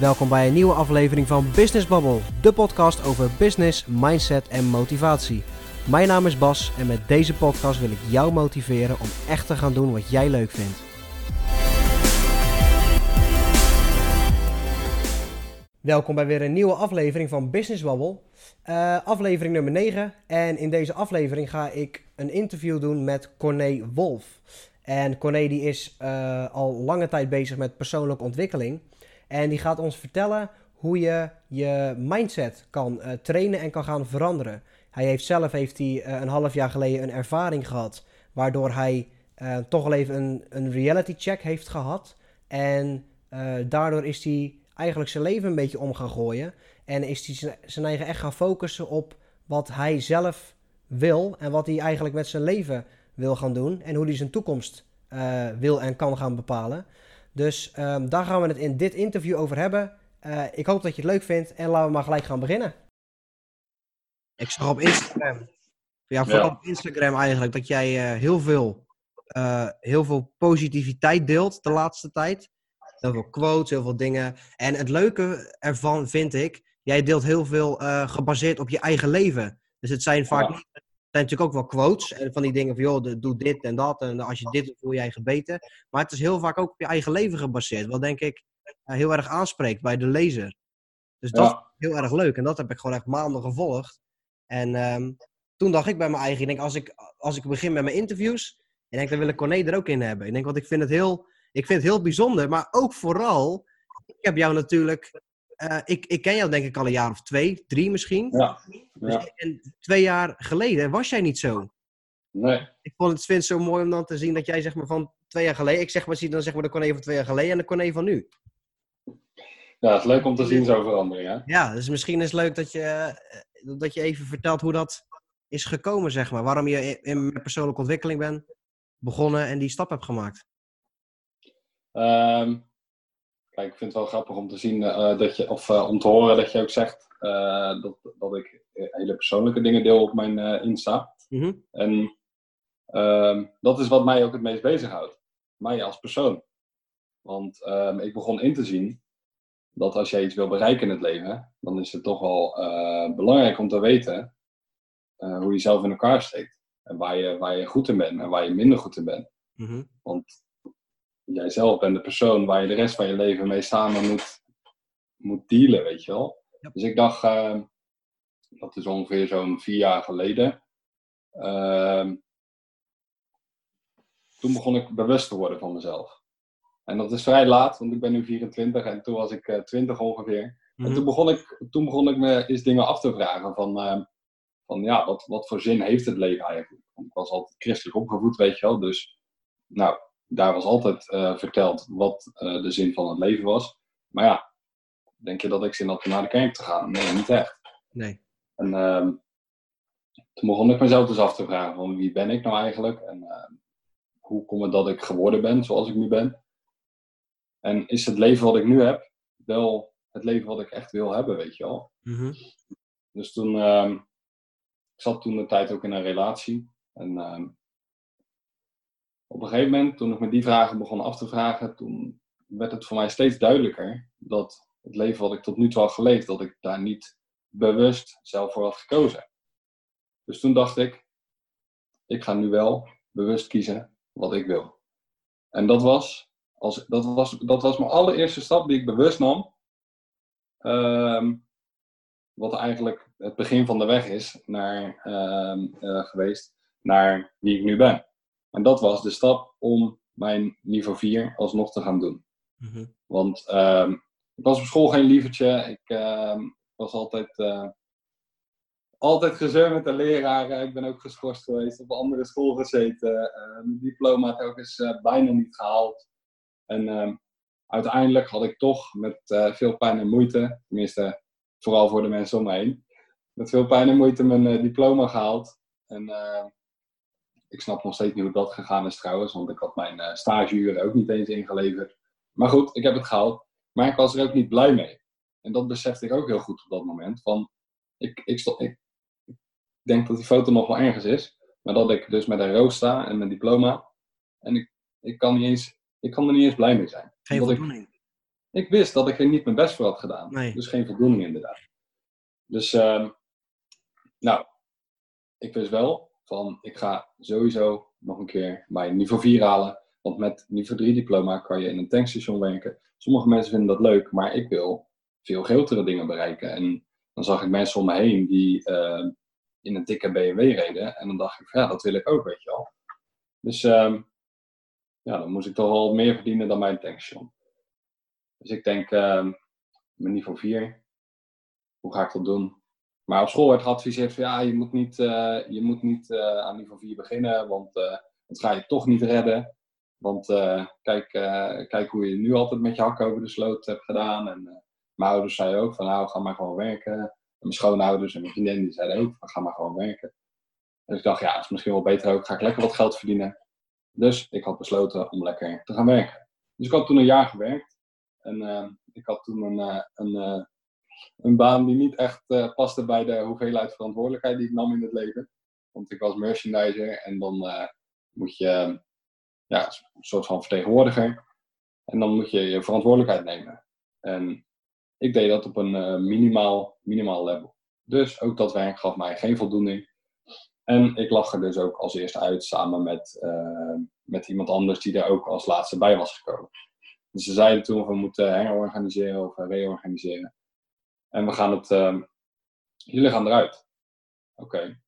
Welkom bij een nieuwe aflevering van Business Bubble, de podcast over business, mindset en motivatie. Mijn naam is Bas en met deze podcast wil ik jou motiveren om echt te gaan doen wat jij leuk vindt. Welkom bij weer een nieuwe aflevering van Business Bubble, uh, aflevering nummer 9. En in deze aflevering ga ik een interview doen met Corné Wolf. En Corné die is uh, al lange tijd bezig met persoonlijke ontwikkeling. En die gaat ons vertellen hoe je je mindset kan uh, trainen en kan gaan veranderen. Hij heeft zelf heeft hij, uh, een half jaar geleden een ervaring gehad. Waardoor hij uh, toch wel even een, een reality check heeft gehad. En daardoor is hij eigenlijk zijn leven een beetje om gaan gooien. En is hij zijn eigen echt gaan focussen op wat hij zelf wil. En wat hij eigenlijk met zijn leven wil gaan doen. En hoe hij zijn toekomst wil en kan gaan bepalen. Dus um, daar gaan we het in dit interview over hebben. Uh, ik hoop dat je het leuk vindt en laten we maar gelijk gaan beginnen. Ik zag op Instagram, ja, vooral ja. op Instagram eigenlijk, dat jij uh, heel, veel, uh, heel veel positiviteit deelt de laatste tijd. Heel veel quotes, heel veel dingen. En het leuke ervan vind ik, jij deelt heel veel gebaseerd op je eigen leven. Dus het zijn vaak ja. niet zijn natuurlijk ook wel quotes en van die dingen van joh, doe dit en dat en als je dit doet, voel je gebeten. Maar het is heel vaak ook op je eigen leven gebaseerd, wat denk ik heel erg aanspreekt bij de lezer. Dus dat ja. is heel erg leuk en dat heb ik gewoon echt maanden gevolgd. En um, toen dacht ik bij mijn eigen, ik denk als ik, als ik begin met mijn interviews, ik denk dan wil ik Corné er ook in hebben. Ik denk, want ik vind het heel, ik vind het heel bijzonder, maar ook vooral, ik heb jou natuurlijk uh, ik, ik, ken jou denk ik al een jaar of twee, drie misschien. Ja. ja. Dus, en twee jaar geleden was jij niet zo. Nee. Ik vond het, zo mooi om dan te zien dat jij zeg maar van twee jaar geleden... Ik zeg maar, zie dan zeg maar de Corné van twee jaar geleden en de Corné van nu. Ja, het is leuk om te zien zo veranderen, ja. Ja, dus misschien is het leuk dat je, dat je even vertelt hoe dat is gekomen, zeg maar. Waarom je in persoonlijke ontwikkeling bent begonnen en die stap hebt gemaakt. Um, Ik vind het wel grappig om te zien uh, dat je, of uh, om te horen dat je ook zegt uh, dat, dat ik hele persoonlijke dingen deel op mijn Insta. Mm -hmm. En ehm, dat is wat mij ook het meest bezighoudt. Mij als persoon. Want um, ik begon in te zien dat als jij iets wil bereiken in het leven, dan is het toch wel belangrijk om te weten hoe je zelf in elkaar steekt. En waar je, waar je goed in bent en waar je minder goed in bent. Mm -hmm. Want jij zelf bent de persoon waar je de rest van je leven mee samen moet, moet dealen, weet je wel. Ja. Dus ik dacht, uh, dat is ongeveer zo'n vier jaar geleden. Uh, toen begon ik bewust te worden van mezelf. En dat is vrij laat, want ik ben nu 24 en toen was ik uh, 20 ongeveer. Mm Mhm. En toen begon, ik, toen begon ik me eens dingen af te vragen van, uh, van ja, wat, wat voor zin heeft het leven eigenlijk? Want ik was altijd christelijk opgevoed, weet je wel. Dus nou, daar was altijd uh, verteld wat uh, de zin van het leven was. Maar ja, denk je dat ik zin had om naar de kerk te gaan? Nee, niet echt. Nee. En uh, toen begon ik mezelf dus af te vragen van wie ben ik nou eigenlijk? En uh, hoe komt het dat ik geworden ben zoals ik nu ben? En is het leven wat ik nu heb wel het leven wat ik echt wil hebben, weet je wel? Mm -hmm. Dus toen, uh, ik zat toen de tijd ook in een relatie. En uh, op een gegeven moment, toen ik me die vragen begon af te vragen, toen werd het voor mij steeds duidelijker dat het leven wat ik tot nu toe had geleefd, dat ik daar niet bewust zelf voor had gekozen. Dus toen dacht ik, ik ga nu wel bewust kiezen wat ik wil. En dat was, als, dat was, dat was mijn allereerste stap die ik bewust nam. Um, wat eigenlijk het begin van de weg is naar, um, uh, geweest naar wie ik nu ben. En dat was de stap om mijn niveau 4 alsnog te gaan doen. Mm -hmm. Want um, ik was op school geen lievertje. Ik um, was altijd, uh, altijd gezeur met de leraren. Ik ben ook geschorst geweest, op een andere school gezeten. Uh, mijn diploma telkens uh, bijna niet gehaald. En um, uiteindelijk had ik toch met veel pijn en moeite, tenminste vooral voor de mensen om me heen, met veel pijn en moeite mijn diploma gehaald. En ik snap nog steeds niet hoe dat gegaan is trouwens, want ik had mijn uh, stageuren ook niet eens ingeleverd. Maar goed, ik heb het gehaald. Maar ik was er ook niet blij mee. En dat besefte ik ook heel goed op dat moment. Van, ik, ik, stond, ik, ik denk dat die foto nog wel ergens is. Maar dat ik dus met een roos sta en mijn diploma. En ik, ik, kan, niet eens, ik kan er niet eens blij mee zijn. Geen voldoening. ik wist dat ik er niet mijn best voor had gedaan. Nee. Dus geen voldoening inderdaad. Dus, ehm, nou, ik wist wel van, ik ga sowieso nog een keer mijn niveau 4 halen. Want met niveau 3 diploma kan je in een tankstation werken. Sommige mensen vinden dat leuk, maar ik wil veel grotere dingen bereiken. En dan zag ik mensen om me heen die ehm, in een dikke BMW reden. En dan dacht ik, van, ja, dat wil ik ook, weet je wel. Dus ehm, ja, dan moest ik toch wel meer verdienen dan mijn tankstation. Dus ik denk, ehm mijn niveau 4, hoe ga ik dat doen? Maar op school werd geadviseerd van ja, je moet niet, eh, je moet niet eh, aan niveau 4 beginnen, want uh, dat ga je toch niet redden. Want kijk, kijk hoe je nu altijd met je hakken over de sloot hebt gedaan. En mijn ouders zeiden ook van nou, ga maar gewoon werken. En mijn schoonouders en mijn vriendin die zeiden ook van ga maar gewoon werken. Dus ik dacht ja, dat is misschien wel beter ook. Ga ik lekker wat geld verdienen. Dus ik had besloten om lekker te gaan werken. Dus ik had toen een jaar gewerkt. En ik had toen een, een, een baan die niet echt eh, paste bij de hoeveelheid verantwoordelijkheid die ik nam in het leven. Want ik was merchandiser en dan eh, moet je ja, een soort van vertegenwoordiger. En dan moet je je verantwoordelijkheid nemen. En ik deed dat op een eh, minimaal, minimaal level. Dus ook dat werk gaf mij geen voldoening. En ik lag er dus ook als eerste uit samen met, met iemand anders die er ook als laatste bij was gekomen. Dus ze zeiden toen we moeten herorganiseren of reorganiseren. En we gaan het, eh, jullie gaan eruit. Oké.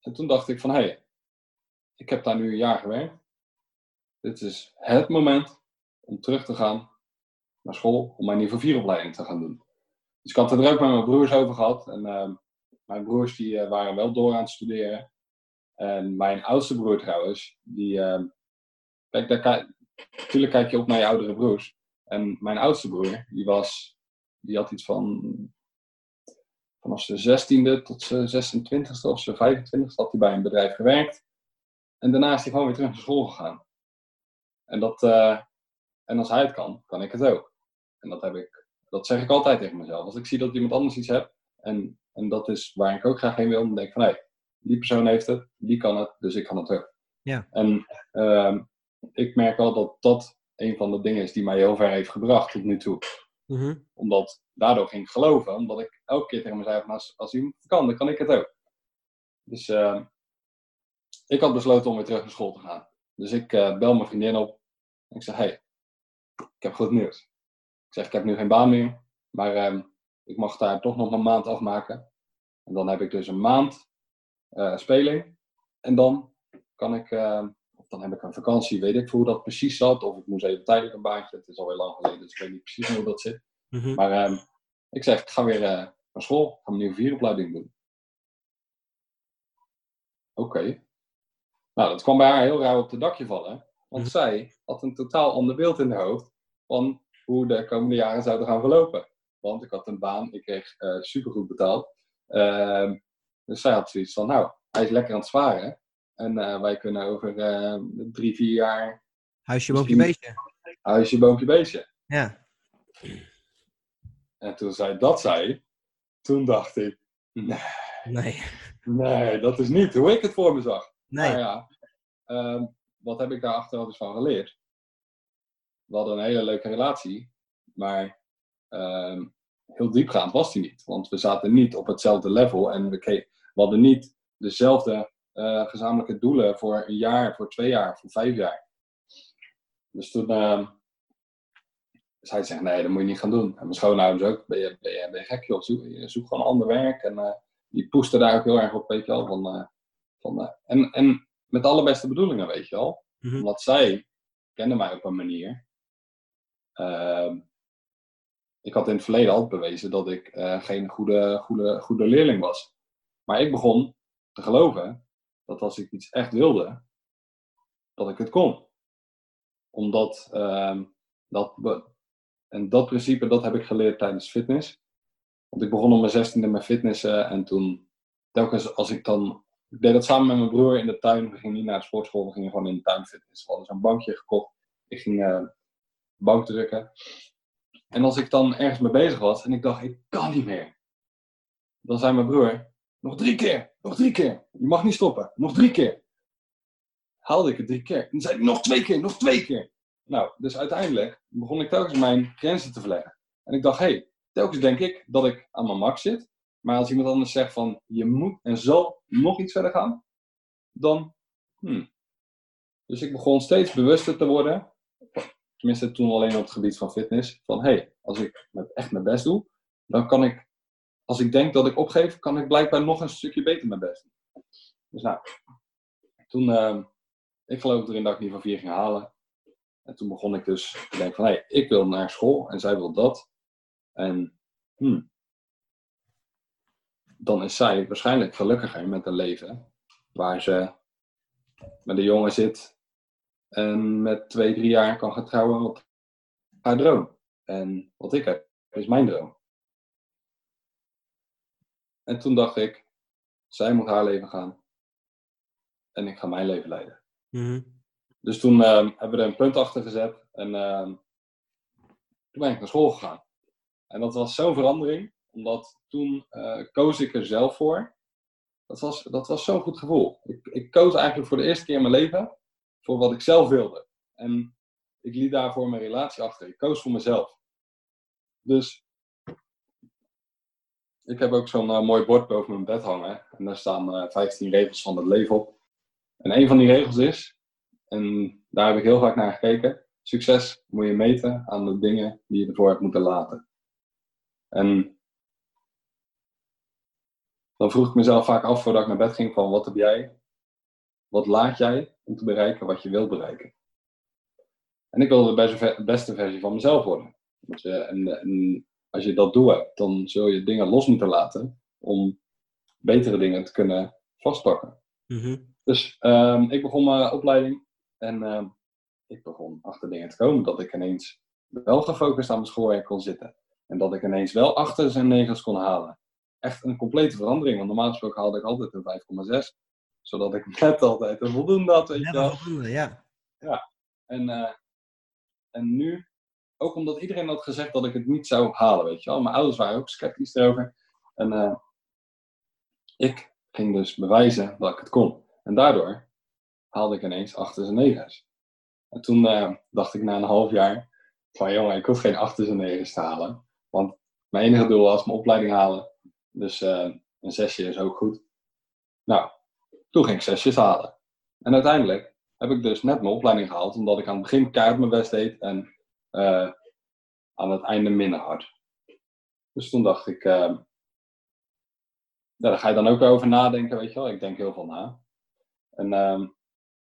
En toen dacht ik van, hé, hey, ik heb daar nu een jaar gewerkt. Dit is het moment om terug te gaan naar school om mijn niveau 4 opleiding te gaan doen. Dus ik had het er ook met mijn broers over gehad. En ehm, mijn broers die eh, waren wel door aan het studeren. En mijn oudste broer trouwens, die... ehm, kijk, natuurlijk kijk je op naar je oudere broers. En mijn oudste broer, die was... Die had iets van... Vanaf zijn 16e tot zijn 26e of zijn 25e had hij bij een bedrijf gewerkt. En daarna is hij gewoon weer terug naar school gegaan. En, dat, eh, en als hij het kan, kan ik het ook. En dat, heb ik, dat zeg ik altijd tegen mezelf. Als ik zie dat iemand anders iets heeft, en, en dat is waar ik ook graag heen wil, dan denk ik van hé, hey, die persoon heeft het, die kan het, dus ik kan het ook. Ja. En ehm, ik merk wel dat dat een van de dingen is die mij heel ver heeft gebracht tot nu toe. Mhm. Omdat daardoor ging ik geloven, omdat ik elke keer tegen mezelf, van, als, als iemand het kan, dan kan ik het ook. Dus ehm, ik had besloten om weer terug naar school te gaan. Dus ik eh, bel mijn vriendin op. En ik zeg, hey, ik heb goed nieuws. Ik zeg, ik heb nu geen baan meer. Maar ehm, ik mag daar toch nog een maand afmaken. En dan heb ik dus een maand eh, speling. En dan kan ik, ehm, dan heb ik een vakantie, weet ik hoe dat precies zat. Of ik moest even tijdelijk een baantje. Het is alweer lang geleden, dus ik weet niet precies hoe dat zit. Mhm. Maar ehm, ik zeg, ik ga weer eh, naar school. Ik ga mijn nieuwe vieropleiding doen. Oké. Nou, dat kwam bij haar heel raar op het dakje vallen. Want Mhm. zij had een totaal ander beeld in haar hoofd van hoe de komende jaren zouden gaan verlopen. Want ik had een baan, ik kreeg eh supergoed betaald. Ehm, dus zij had zoiets van, nou, hij is lekker aan het sparen. En eh, wij kunnen over eh, drie, vier jaar Huisje, boompje, beestje. huisje, boompje, beestje. Ja. En toen zij dat zei, toen dacht ik, nee, Nee. nee, dat is niet hoe ik het voor me zag. Nee. Nou ja, ehm, wat heb ik daar achteraf dus van geleerd? We hadden een hele leuke relatie, maar ehm, heel diepgaand was die niet. Want we zaten niet op hetzelfde level en we, we hadden niet dezelfde eh, gezamenlijke doelen voor een jaar, voor twee jaar, voor vijf jaar. Dus toen ehm zei ze, nee, dat moet je niet gaan doen. En mijn schoonouders ook, ben je, ben je, ben je gek joh, zoek, je zoekt gewoon ander werk. En eh, die poesten daar ook heel erg op, weet je wel. Van, eh, van, en, en met alle beste bedoelingen, weet je wel. Mhm. Omdat zij kende mij op een manier. Ehm, ik had in het verleden altijd bewezen dat ik geen goede, goede, goede leerling was. Maar ik begon te geloven dat als ik iets echt wilde, dat ik het kon. Omdat ehm, dat, en dat principe dat heb ik geleerd tijdens fitness. Want ik begon om mijn zestiende met fitnessen en toen telkens als ik dan ik deed dat samen met mijn broer in de tuin. We gingen niet naar de sportschool, we gingen gewoon in de tuin fitness. We hadden zo'n bankje gekocht. Ik ging eh bank drukken. En als ik dan ergens mee bezig was en ik dacht, ik kan niet meer. Dan zei mijn broer, nog drie keer, nog drie keer. Je mag niet stoppen, nog drie keer. Haalde ik het drie keer. En dan zei hij, nog twee keer, nog twee keer. Nou, dus uiteindelijk begon ik telkens mijn grenzen te verleggen. En ik dacht, hé, hey, telkens denk ik dat ik aan mijn max zit. Maar als iemand anders zegt van, je moet en zal nog iets verder gaan, dan, hmm. Dus ik begon steeds bewuster te worden, tenminste toen alleen op het gebied van fitness, van hé, hey, als ik echt mijn best doe, dan kan ik, als ik denk dat ik opgeef, kan ik blijkbaar nog een stukje beter mijn best doen. Dus nou, toen, uh, ik geloof erin dat ik niveau 4 ging halen. En toen begon ik dus te denken van, hé, hey, ik wil naar school en zij wil dat. En hmm, dan is zij waarschijnlijk gelukkiger met een leven waar ze met een jongen zit en met twee, drie jaar kan gaan trouwen wat haar droom. En wat ik heb, is mijn droom. En toen dacht ik, zij moet haar leven gaan en ik ga mijn leven leiden. Mm dus toen uh, hebben we er een punt achter gezet en uh, toen ben ik naar school gegaan. En dat was zo'n verandering, omdat toen uh, koos ik er zelf voor. Dat was, dat was zo'n goed gevoel. Ik, ik koos eigenlijk voor de eerste keer in mijn leven voor wat ik zelf wilde. En ik liet daarvoor mijn relatie achter. Ik koos voor mezelf. Dus ik heb ook zo'n uh, mooi bord boven mijn bed hangen. En daar staan uh, 15 regels van het leven op. En een van die regels is, en daar heb ik heel vaak naar gekeken. Succes moet je meten aan de dingen die je ervoor hebt moeten laten. En dan vroeg ik mezelf vaak af voordat ik naar bed ging van wat heb jij, wat laat jij om te bereiken wat je wilt bereiken. En ik wilde de beste versie van mezelf worden. En, en, als je dat doet, dan zul je dingen los moeten laten om betere dingen te kunnen vastpakken. Mm Dus um, ik begon mijn opleiding en uh, ik begon achter dingen te komen dat ik ineens wel gefocust aan mijn schoolwerk kon zitten. En dat ik ineens wel achter zijn negels kon halen. Echt een complete verandering, want normaal gesproken haalde ik altijd een 5,6. Zodat ik net altijd een voldoende had, weet je wel. Ja. Ja, en, uh, en nu, ook omdat iedereen had gezegd dat ik het niet zou halen, weet je wel. Mijn ouders waren ook sceptisch erover. En uh, ik ging dus bewijzen dat ik het kon. En daardoor haalde ik ineens achter negens. En toen uh, dacht ik na een half jaar van jongen, ik hoef geen achter negens te halen. Want mijn enige doel was mijn opleiding halen. Dus uh, een zesje is ook goed. Nou, toen ging ik zesjes halen. En uiteindelijk heb ik dus net mijn opleiding gehaald, omdat ik aan het begin keihard mijn best deed en uh, aan het einde minder hard. Dus toen dacht ik, ja, daar ga je dan ook over nadenken, weet je wel. Ik denk heel veel na. En uh,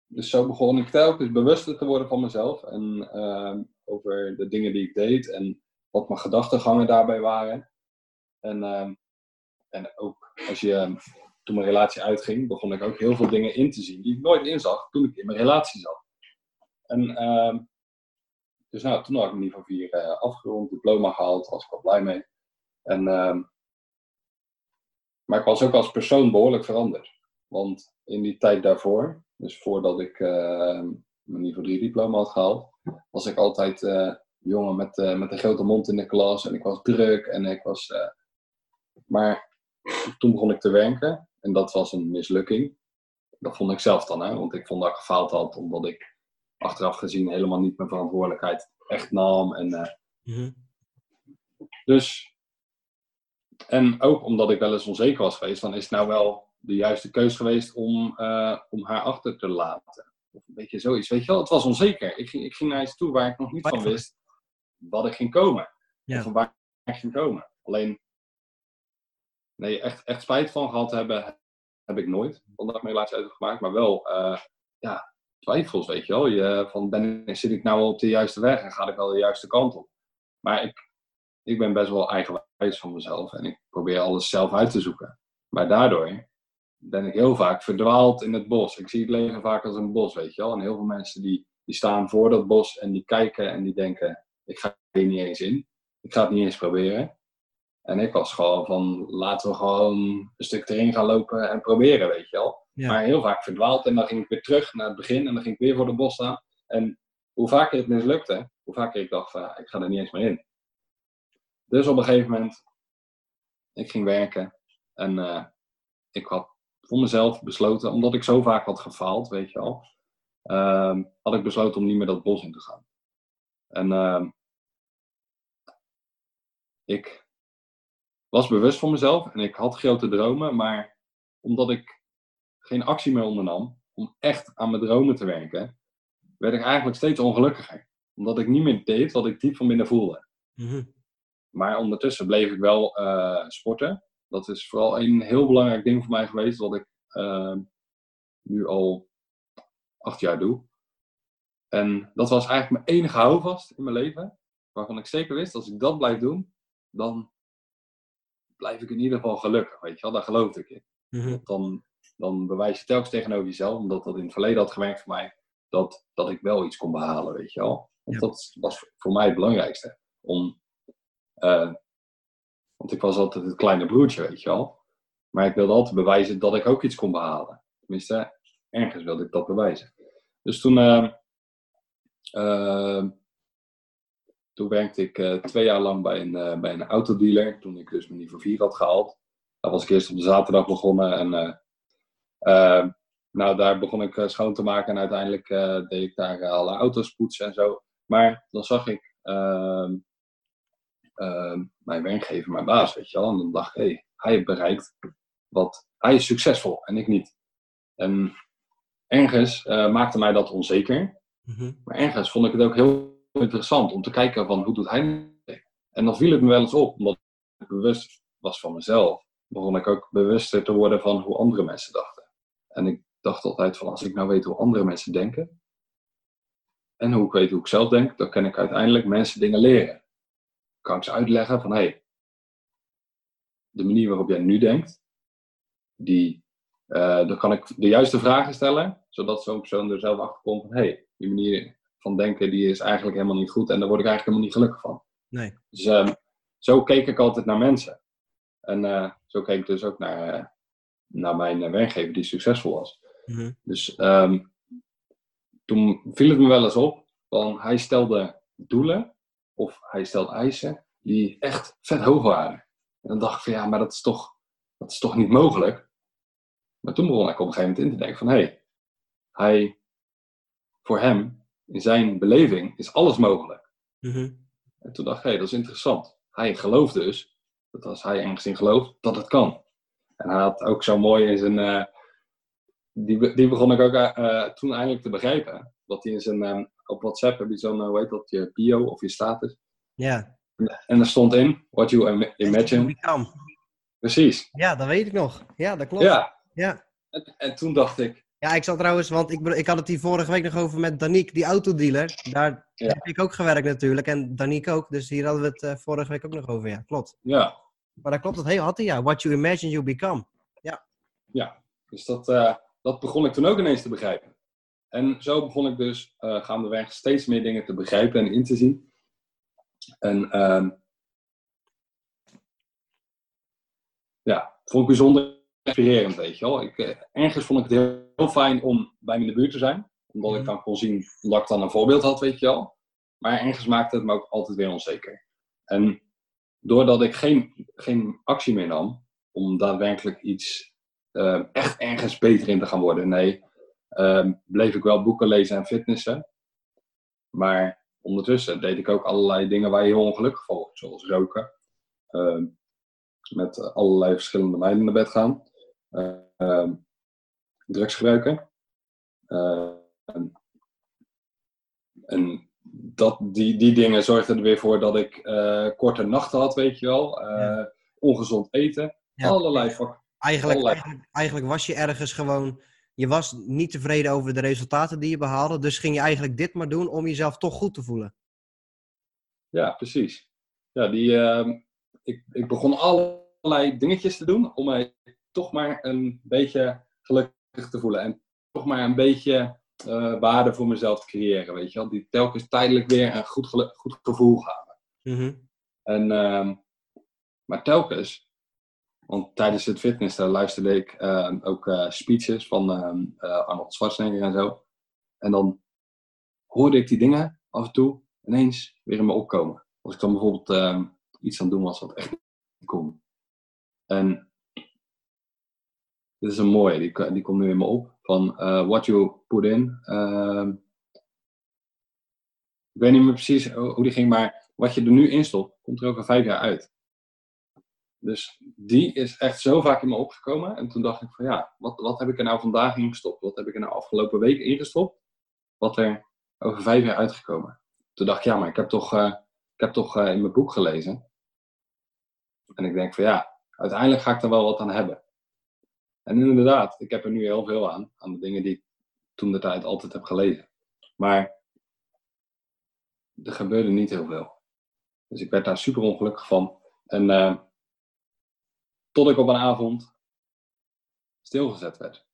dus zo begon ik telkens bewuster te worden van mezelf en uh, over de dingen die ik deed en wat mijn gedachtegangen daarbij waren. En, uh, en ook als je, toen mijn relatie uitging, begon ik ook heel veel dingen in te zien die ik nooit inzag toen ik in mijn relatie zat. En dus nou, toen had ik niveau 4 uh, afgerond, diploma gehaald, was ik wel blij mee. En, maar ik was ook als persoon behoorlijk veranderd. Want in die tijd daarvoor, dus voordat ik uh, mijn niveau 3 diploma had gehaald, was ik altijd uh, jongen met, uh, met een grote mond in de klas en ik was druk en ik was. maar toen begon ik te werken en dat was een mislukking. Dat vond ik zelf dan, hè, want ik vond dat ik gefaald had omdat ik achteraf gezien helemaal niet mijn verantwoordelijkheid echt nam. En, mm Dus, en ook omdat ik wel eens onzeker was geweest, dan is het nou wel de juiste keus geweest om, uh, om haar achter te laten. Of een beetje zoiets. Weet je wel, het was onzeker. Ik ging, ik ging naar iets toe waar ik nog niet van wist wat ik ging komen. Ja. Of van waar ik ging komen. Alleen, nee, echt, echt spijt van gehad hebben, heb ik nooit. Omdat ik mijn relatie uit gemaakt. Maar wel, uh, ja, twijfels, weet je wel. Van, ben, zit ik nou op de juiste weg en ga ik wel de juiste kant op? Maar ik, ik ben best wel eigenwijs van mezelf. En ik probeer alles zelf uit te zoeken. Maar daardoor ben ik heel vaak verdwaald in het bos. Ik zie het leven vaak als een bos, weet je wel. En heel veel mensen die, die staan voor dat bos en die kijken en die denken, ik ga hier niet eens in. Ik ga het niet eens proberen. En ik was gewoon van, laten we gewoon een stuk erin gaan lopen en proberen, weet je wel. Maar heel vaak verdwaald en dan ging ik weer terug naar het begin en dan ging ik weer voor het bos staan. En hoe vaker het mislukte, hoe vaker ik dacht, van, ik ga er niet eens meer in. Dus op een gegeven moment, ik ging werken en uh, ik had voor mezelf besloten, omdat ik zo vaak had gefaald, weet je al, uh, had ik besloten om niet meer dat bos in te gaan. En ehm, ik was bewust van mezelf en ik had grote dromen, maar omdat ik geen actie meer ondernam om echt aan mijn dromen te werken, werd ik eigenlijk steeds ongelukkiger. Omdat ik niet meer deed wat ik diep van binnen voelde. Mhm. Maar ondertussen bleef ik wel eh, sporten. Dat is vooral een heel belangrijk ding voor mij geweest, wat ik ehm, nu al acht jaar doe. En dat was eigenlijk mijn enige houvast in mijn leven. Waarvan ik zeker wist, als ik dat blijf doen, dan blijf ik in ieder geval gelukkig. Weet je wel, daar geloofde ik in. Mhm. Dan, dan bewijs je telkens tegenover jezelf, omdat dat in het verleden had gewerkt voor mij, dat, dat ik wel iets kon behalen, weet je wel. Want Ja. dat was voor mij het belangrijkste. Om, eh, want ik was altijd het kleine broertje, weet je wel. Maar ik wilde altijd bewijzen dat ik ook iets kon behalen. Tenminste, ergens wilde ik dat bewijzen. Dus toen, eh, eh, toen werkte ik eh, twee jaar lang bij een, eh, bij een autodealer. Toen ik dus mijn niveau 4 had gehaald. Daar was ik eerst op de zaterdag begonnen. En nou, daar begon ik eh, schoon te maken. En uiteindelijk eh, deed ik daar eh, alle auto's poetsen en zo. Maar dan zag ik ehm, ehm, mijn werkgever, mijn baas, weet je wel. En dan dacht ik, hey, hij heeft bereikt wat... Hij is succesvol en ik niet. En ergens maakte mij dat onzeker. Mhm. Maar ergens vond ik het ook heel interessant om te kijken van hoe doet hij het? En dan viel het me wel eens op, omdat ik bewust was van mezelf, begon ik ook bewuster te worden van hoe andere mensen dachten. En ik dacht altijd van als ik nou weet hoe andere mensen denken, en hoe ik weet hoe ik zelf denk, dan kan ik uiteindelijk mensen dingen leren. Kan ik ze uitleggen van hé, hey, de manier waarop jij nu denkt, die, eh, dan kan ik de juiste vragen stellen, zodat zo'n persoon er zelf achter komt van hé, hey, die manier van denken die is eigenlijk helemaal niet goed en daar word ik eigenlijk helemaal niet gelukkig van. Nee. Dus ehm, zo keek ik altijd naar mensen. En eh, zo keek ik dus ook naar, eh, naar mijn eh, werkgever die succesvol was. Mhm. Dus ehm, toen viel het me wel eens op, van hij stelde doelen of hij stelde eisen die echt vet hoog waren. En dan dacht ik van ja, maar dat is toch, dat is toch niet mogelijk? Maar toen begon ik op een gegeven moment in te denken van hé, hey, hij, voor hem, in zijn beleving, is alles mogelijk. Mhm. En toen dacht ik, hé, dat is interessant. Hij gelooft dus, dat als hij ergens in gelooft, dat het kan. En hij had ook zo mooi in zijn... eh, die, die begon ik ook eh, eh, toen eindelijk te begrijpen. Dat hij in zijn... eh, op WhatsApp heb je zo'n, hoe heet dat, je bio of je status. Ja. En er stond in, what you im- imagine. Precies. Ja, dat weet ik nog. Ja, dat klopt. Ja. Ja. En, en toen dacht ik, Ja, ik zat trouwens, want ik, ik had het hier vorige week nog over met Danique, die autodealer. Daar Ja. heb ik ook gewerkt natuurlijk en Danique ook. Dus hier hadden we het vorige week ook nog over, ja, klopt. ja, Maar dat klopt, dat heel had hij, ja. What you imagine you become. Ja, dus dat, eh, dat begon ik toen ook ineens te begrijpen. En zo begon ik dus eh gaandeweg steeds meer dingen te begrijpen en in te zien. En ehm, ja, vond ik bijzonder inspirerend, weet je wel. Ik, eh, ergens vond ik het heel, fijn om bij me in de buurt te zijn. Omdat ik Mhm. dan kon zien, omdat ik dan een voorbeeld had, weet je wel. Maar ergens maakte het me ook altijd weer onzeker. En doordat ik geen, geen actie meer nam om daadwerkelijk iets eh, echt ergens beter in te gaan worden. Nee, ehm, bleef ik wel boeken lezen en fitnessen. Maar ondertussen deed ik ook allerlei dingen waar je heel ongelukkig van wordt. Zoals roken. ehm, met allerlei verschillende meiden naar bed gaan. ehm, drugs gebruiken. en en dat, die, die dingen zorgden er weer voor dat ik eh, korte nachten had, weet je wel. eh, Ja. Ongezond eten. Ja. Allerlei Eigenlijk, Allerlei. eigenlijk, eigenlijk was je ergens gewoon... Je was niet tevreden over de resultaten die je behaalde. Dus ging je eigenlijk dit maar doen om jezelf toch goed te voelen. Ja, precies. Ja, die, ehm, ik, ik begon allerlei dingetjes te doen om mij toch maar een beetje gelukkig te voelen. En toch maar een beetje eh, waarde voor mezelf te creëren, weet je wel. Die telkens tijdelijk weer een goed, goed gevoel gaven. Mhm. En, ehm, maar telkens, want tijdens het fitness daar luisterde ik ehm, ook eh, speeches van ehm, eh, Arnold Schwarzenegger en zo. En dan hoorde ik die dingen af en toe ineens weer in me opkomen. Als ik dan bijvoorbeeld ehm, iets aan het doen was wat echt niet kon. En dit is een mooie, die, die komt nu in me op. Van eh, what you put in, ehm, Ik weet niet meer precies hoe die ging, maar wat je er nu instopt, komt er al vijf jaar uit. Dus die is echt zo vaak in me opgekomen. En toen dacht ik van ja, wat, wat heb ik er nou vandaag ingestopt? Wat heb ik er nou afgelopen week ingestopt? Wat er over vijf jaar uitgekomen. Toen dacht ik ja, maar ik heb toch, uh, ik heb toch uh, in mijn boek gelezen. En ik denk van ja, uiteindelijk ga ik er wel wat aan hebben. En inderdaad, ik heb er nu heel veel aan. Aan de dingen die ik toen de tijd altijd heb gelezen. Maar er gebeurde niet heel veel. Dus ik werd daar super ongelukkig van. En uh, tot ik op een avond stilgezet werd.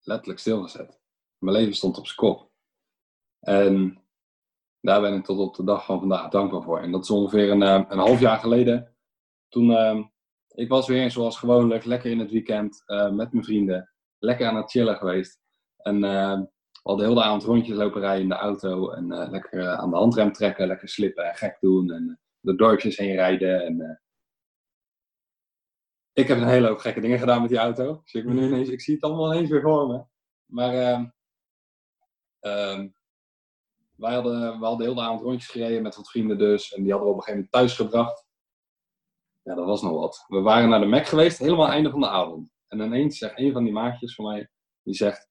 Letterlijk stilgezet. Mijn leven stond op zijn kop. En daar ben ik tot op de dag van vandaag dankbaar voor. En dat is ongeveer een, eh, een half jaar geleden. Toen uh, ik was weer zoals gewoonlijk lekker in het weekend uh, met mijn vrienden. Lekker aan het chillen geweest. En we hadden heel de avond rondjes lopen rijden in de auto. En lekker aan de handrem trekken, lekker slippen en gek doen. En de dorpjes heen rijden. En ik heb een hele hoop gekke dingen gedaan met die auto. Dus ik, nu ineens, ik zie het allemaal ineens weer voor me. Maar uh, uh, wij hadden, we hadden heel de avond rondjes gereden met wat vrienden dus. En die hadden we op een gegeven moment thuis gebracht. Ja, dat was nog wat. We waren naar de Mac geweest, helemaal einde van de avond. En ineens zegt een van die maatjes van mij, die zegt...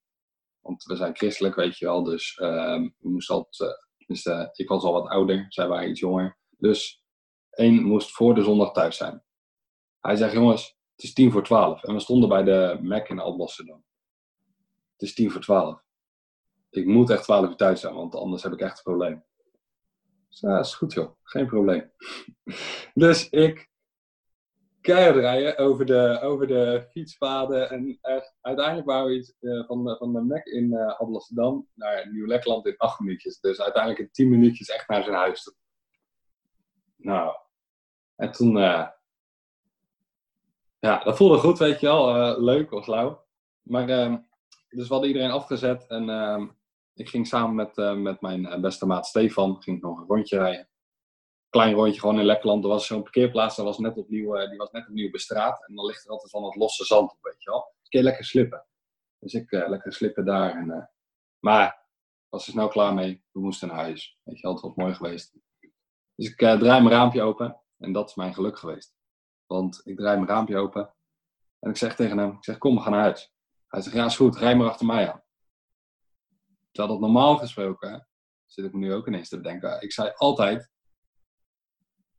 Want we zijn christelijk, weet je wel. Dus uh, we altijd... Uh, ik was al wat ouder, zij waren iets jonger. Dus één moest voor de zondag thuis zijn. Hij zegt, jongens, het is tien voor twaalf. En we stonden bij de Mac in Alblasserdam. Het is tien voor twaalf. Ik moet echt twaalf uur thuis zijn, want anders heb ik echt een probleem. Dus ja, is goed joh, geen probleem. dus ik over de, over de fietspaden. En echt, uiteindelijk waren we iets, uh, van, de, van de in uh, Alblasserdam naar Nieuw-Lekland in acht minuutjes. Dus uiteindelijk in tien minuutjes echt naar zijn huis. Nou, en toen... Uh, ja, dat voelde goed, weet je wel. Leuk of lauw. Maar, uh, dus we hadden iedereen afgezet en uh, ik ging samen met, met mijn beste maat Stefan, ging nog een rondje rijden. Klein rondje gewoon in Lekkerland. Er was zo'n parkeerplaats, dat was net opnieuw, die was net opnieuw bestraat. En dan ligt er altijd van het losse zand op, weet je wel. Dus kun je lekker slippen. Dus ik lekker slippen daar. En, maar was er snel klaar mee. We moesten naar huis. Weet je wel, het was mooi geweest. Dus ik draai mijn raampje open en dat is mijn geluk geweest. Want ik draai mijn raampje open. En ik zeg tegen hem, ik zeg, kom, we gaan naar huis. Hij zegt, ja, is goed, rij maar achter mij aan. Terwijl dat normaal gesproken, zit ik me nu ook ineens te bedenken. Ik zei altijd,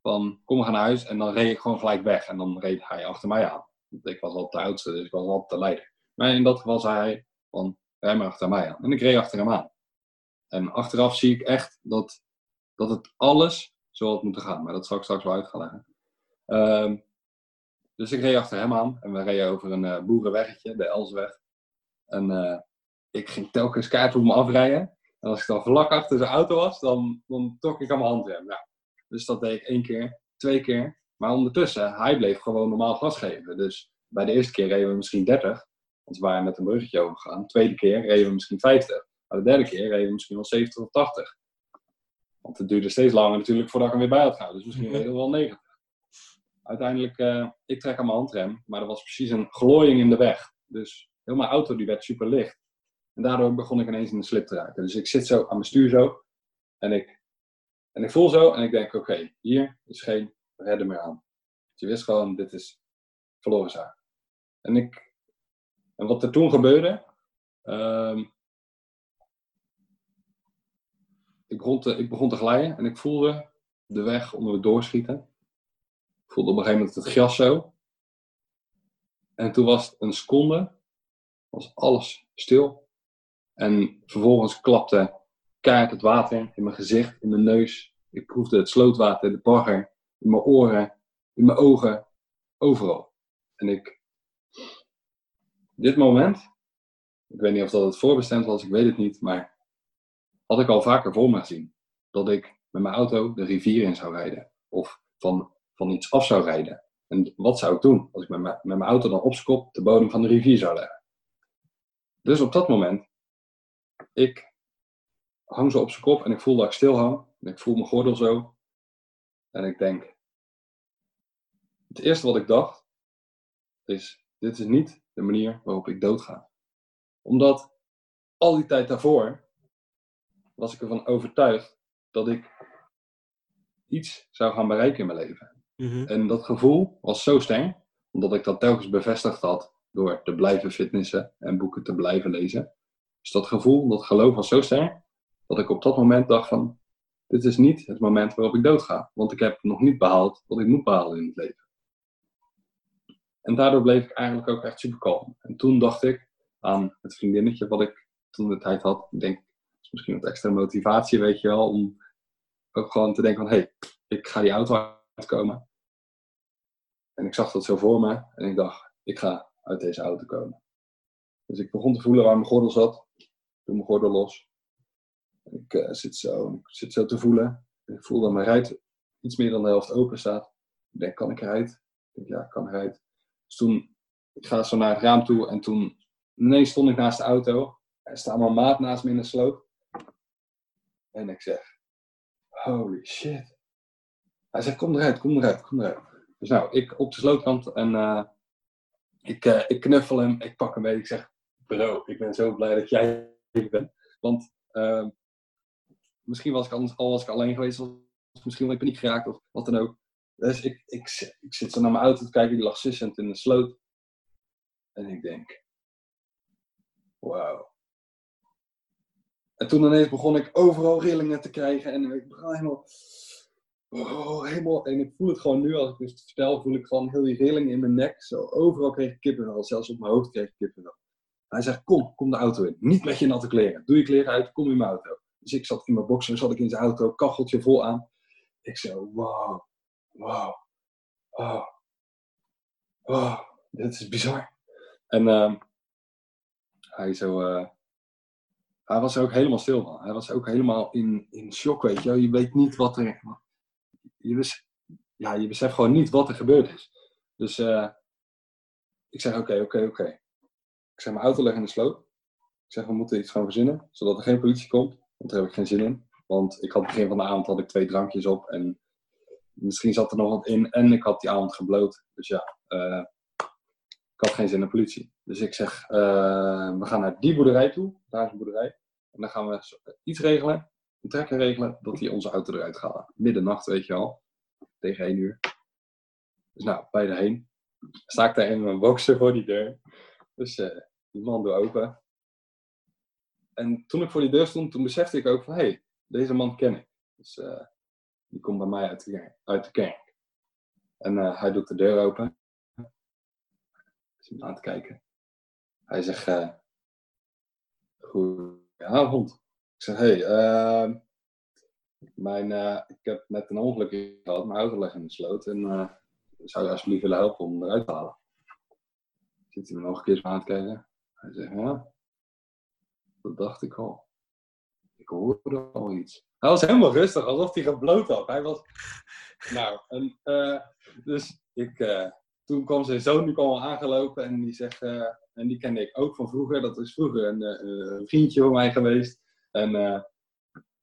van, kom, we gaan naar huis. En dan reed ik gewoon gelijk weg. En dan reed hij achter mij aan. Want ik was altijd de oudste, dus ik was altijd de leider. Maar in dat geval zei hij, van, rij maar achter mij aan. En ik reed achter hem aan. En achteraf zie ik echt dat, dat het alles zo had moeten gaan. Maar dat zal ik straks wel uit gaan leggen. Um, dus ik reed achter hem aan en we reden over een uh, boerenweggetje, de Elsweg. En uh, ik ging telkens kaart op me afrijden. En als ik dan vlak achter zijn auto was, dan, dan trok ik aan mijn handrem. Ja. Dus dat deed ik één keer, twee keer. Maar ondertussen, hij bleef gewoon normaal gas geven. Dus bij de eerste keer reden we misschien 30. Want we waren met een bruggetje overgegaan. De tweede keer reden we misschien 50. Maar de derde keer reden we misschien wel 70 of 80. Want het duurde steeds langer natuurlijk voordat ik hem weer bij had gehouden. Dus misschien mhm. reden we wel 90 uiteindelijk, uh, ik trek aan mijn handrem, maar er was precies een glooiing in de weg. Dus heel mijn auto die werd super licht. En daardoor begon ik ineens in de slip te raken. Dus ik zit zo aan mijn stuur zo. En ik, en ik voel zo en ik denk, oké, hier is geen redden meer aan. Je wist gewoon, dit is verloren zaak. En, ik, en wat er toen gebeurde, um, ik, begon te, ik begon te glijden en ik voelde de weg onder het doorschieten voelde op een gegeven moment het gras zo. En toen was het een seconde, was alles stil. En vervolgens klapte keihard het water in mijn gezicht, in mijn neus. Ik proefde het slootwater, de bagger, in mijn oren, in mijn ogen, overal. En ik, dit moment, ik weet niet of dat het voorbestemd was, ik weet het niet, maar had ik al vaker voor me gezien. Dat ik met mijn auto de rivier in zou rijden. Of van van iets af zou rijden. En wat zou ik doen als ik met mijn, met mijn auto dan op zijn kop de bodem van de rivier zou leggen? Dus op dat moment, ik hang zo op zijn kop en ik voel dat ik stil hang. En ik voel mijn gordel zo. En ik denk, het eerste wat ik dacht, is, dit is niet de manier waarop ik doodga. Omdat al die tijd daarvoor was ik ervan overtuigd dat ik iets zou gaan bereiken in mijn leven. Mhm. En dat gevoel was zo sterk, omdat ik dat telkens bevestigd had door te blijven fitnessen en boeken te blijven lezen. Dus dat gevoel, dat geloof was zo sterk, dat ik op dat moment dacht van, dit is niet het moment waarop ik doodga. Want ik heb nog niet behaald wat ik moet behalen in het leven. En daardoor bleef ik eigenlijk ook echt super kalm. En toen dacht ik aan het vriendinnetje wat ik toen de tijd had. Ik denk, is misschien wat extra motivatie, weet je wel, om ook gewoon te denken van, hé, hey, ik ga die auto uitkomen. En ik zag dat zo voor me en ik dacht, ik ga uit deze auto komen. Dus ik begon te voelen waar mijn gordel zat. Doe mijn gordel los. Ik uh, zit, zo, zit zo te voelen. Ik voel dat mijn ruit iets meer dan de helft open staat. Ik denk, kan ik eruit? Ik denk, ja, ik kan eruit. Dus toen, ik ga zo naar het raam toe en toen ineens stond ik naast de auto. Er staat mijn maat naast me in de sloot. En ik zeg, holy shit. Hij zegt, kom eruit, kom eruit, kom eruit. Dus nou, ik op de slootkant en uh, ik, uh, ik knuffel hem, ik pak hem mee. Ik zeg, bro, ik ben zo blij dat jij hier bent. Want uh, misschien was ik anders, al was ik alleen geweest, of misschien wel in paniek geraakt of wat dan ook. Dus ik, ik, ik zit zo naar mijn auto te kijken, die lag sissend in de sloot. En ik denk, wauw. En toen ineens begon ik overal rillingen te krijgen en ik begon helemaal, oh, helemaal, en ik voel het gewoon nu, als ik het vertel, voel ik gewoon heel die rilling in mijn nek. Zo overal kreeg ik kippenvel, zelfs op mijn hoofd kreeg ik kippenvel. Hij zegt, kom, kom de auto in. Niet met je natte kleren. Doe je kleren uit, kom in mijn auto. Dus ik zat in mijn boxer, zat ik in zijn auto, kacheltje vol aan. Ik zo, wow, wow, wow, wow, dit is bizar. En uh, hij zo, uh, hij was ook helemaal stil van. Hij was ook helemaal in, in shock, weet je Je weet niet wat er, je, wist, ja, je beseft gewoon niet wat er gebeurd is. Dus uh, ik zeg, oké, oké, oké. Ik zeg, mijn auto leggen in de sloot. Ik zeg, we moeten iets gaan verzinnen, zodat er geen politie komt. Want daar heb ik geen zin in. Want ik had begin van de avond had ik twee drankjes op en misschien zat er nog wat in. En ik had die avond gebloot. Dus ja, uh, ik had geen zin in politie. Dus ik zeg, uh, we gaan naar die boerderij toe. Daar is een boerderij. En dan gaan we iets regelen, een trekker regelen, dat die onze auto eruit gaat. Middernacht, weet je al. Tegen één uur. Dus nou, bij de heen. Sta ik daar in mijn boxer voor die deur. Dus uh, die man doet open. En toen ik voor die deur stond, toen besefte ik ook van, hé, hey, deze man ken ik. Dus uh, die komt bij mij uit de, uit de kerk. En uh, hij doet de deur open. Is hem aan het kijken. Hij zegt, uh, goedenavond. Ik zeg, hé, hey, uh, mijn, ik heb net een ongeluk gehad. Mijn auto ligt in de sloot. En zou je alsjeblieft willen helpen om eruit te halen? Zit hij me nog een keer aan het kijken. Hij zegt, ja, dat dacht ik al. Ik hoorde al iets. Hij was helemaal rustig, alsof hij gebloot had. Hij was... Nou, en, uh, dus ik... Uh, toen kwam zijn zoon die kwam al aangelopen en die zegt... Uh, en die kende ik ook van vroeger. Dat is vroeger een, een vriendje van mij geweest. En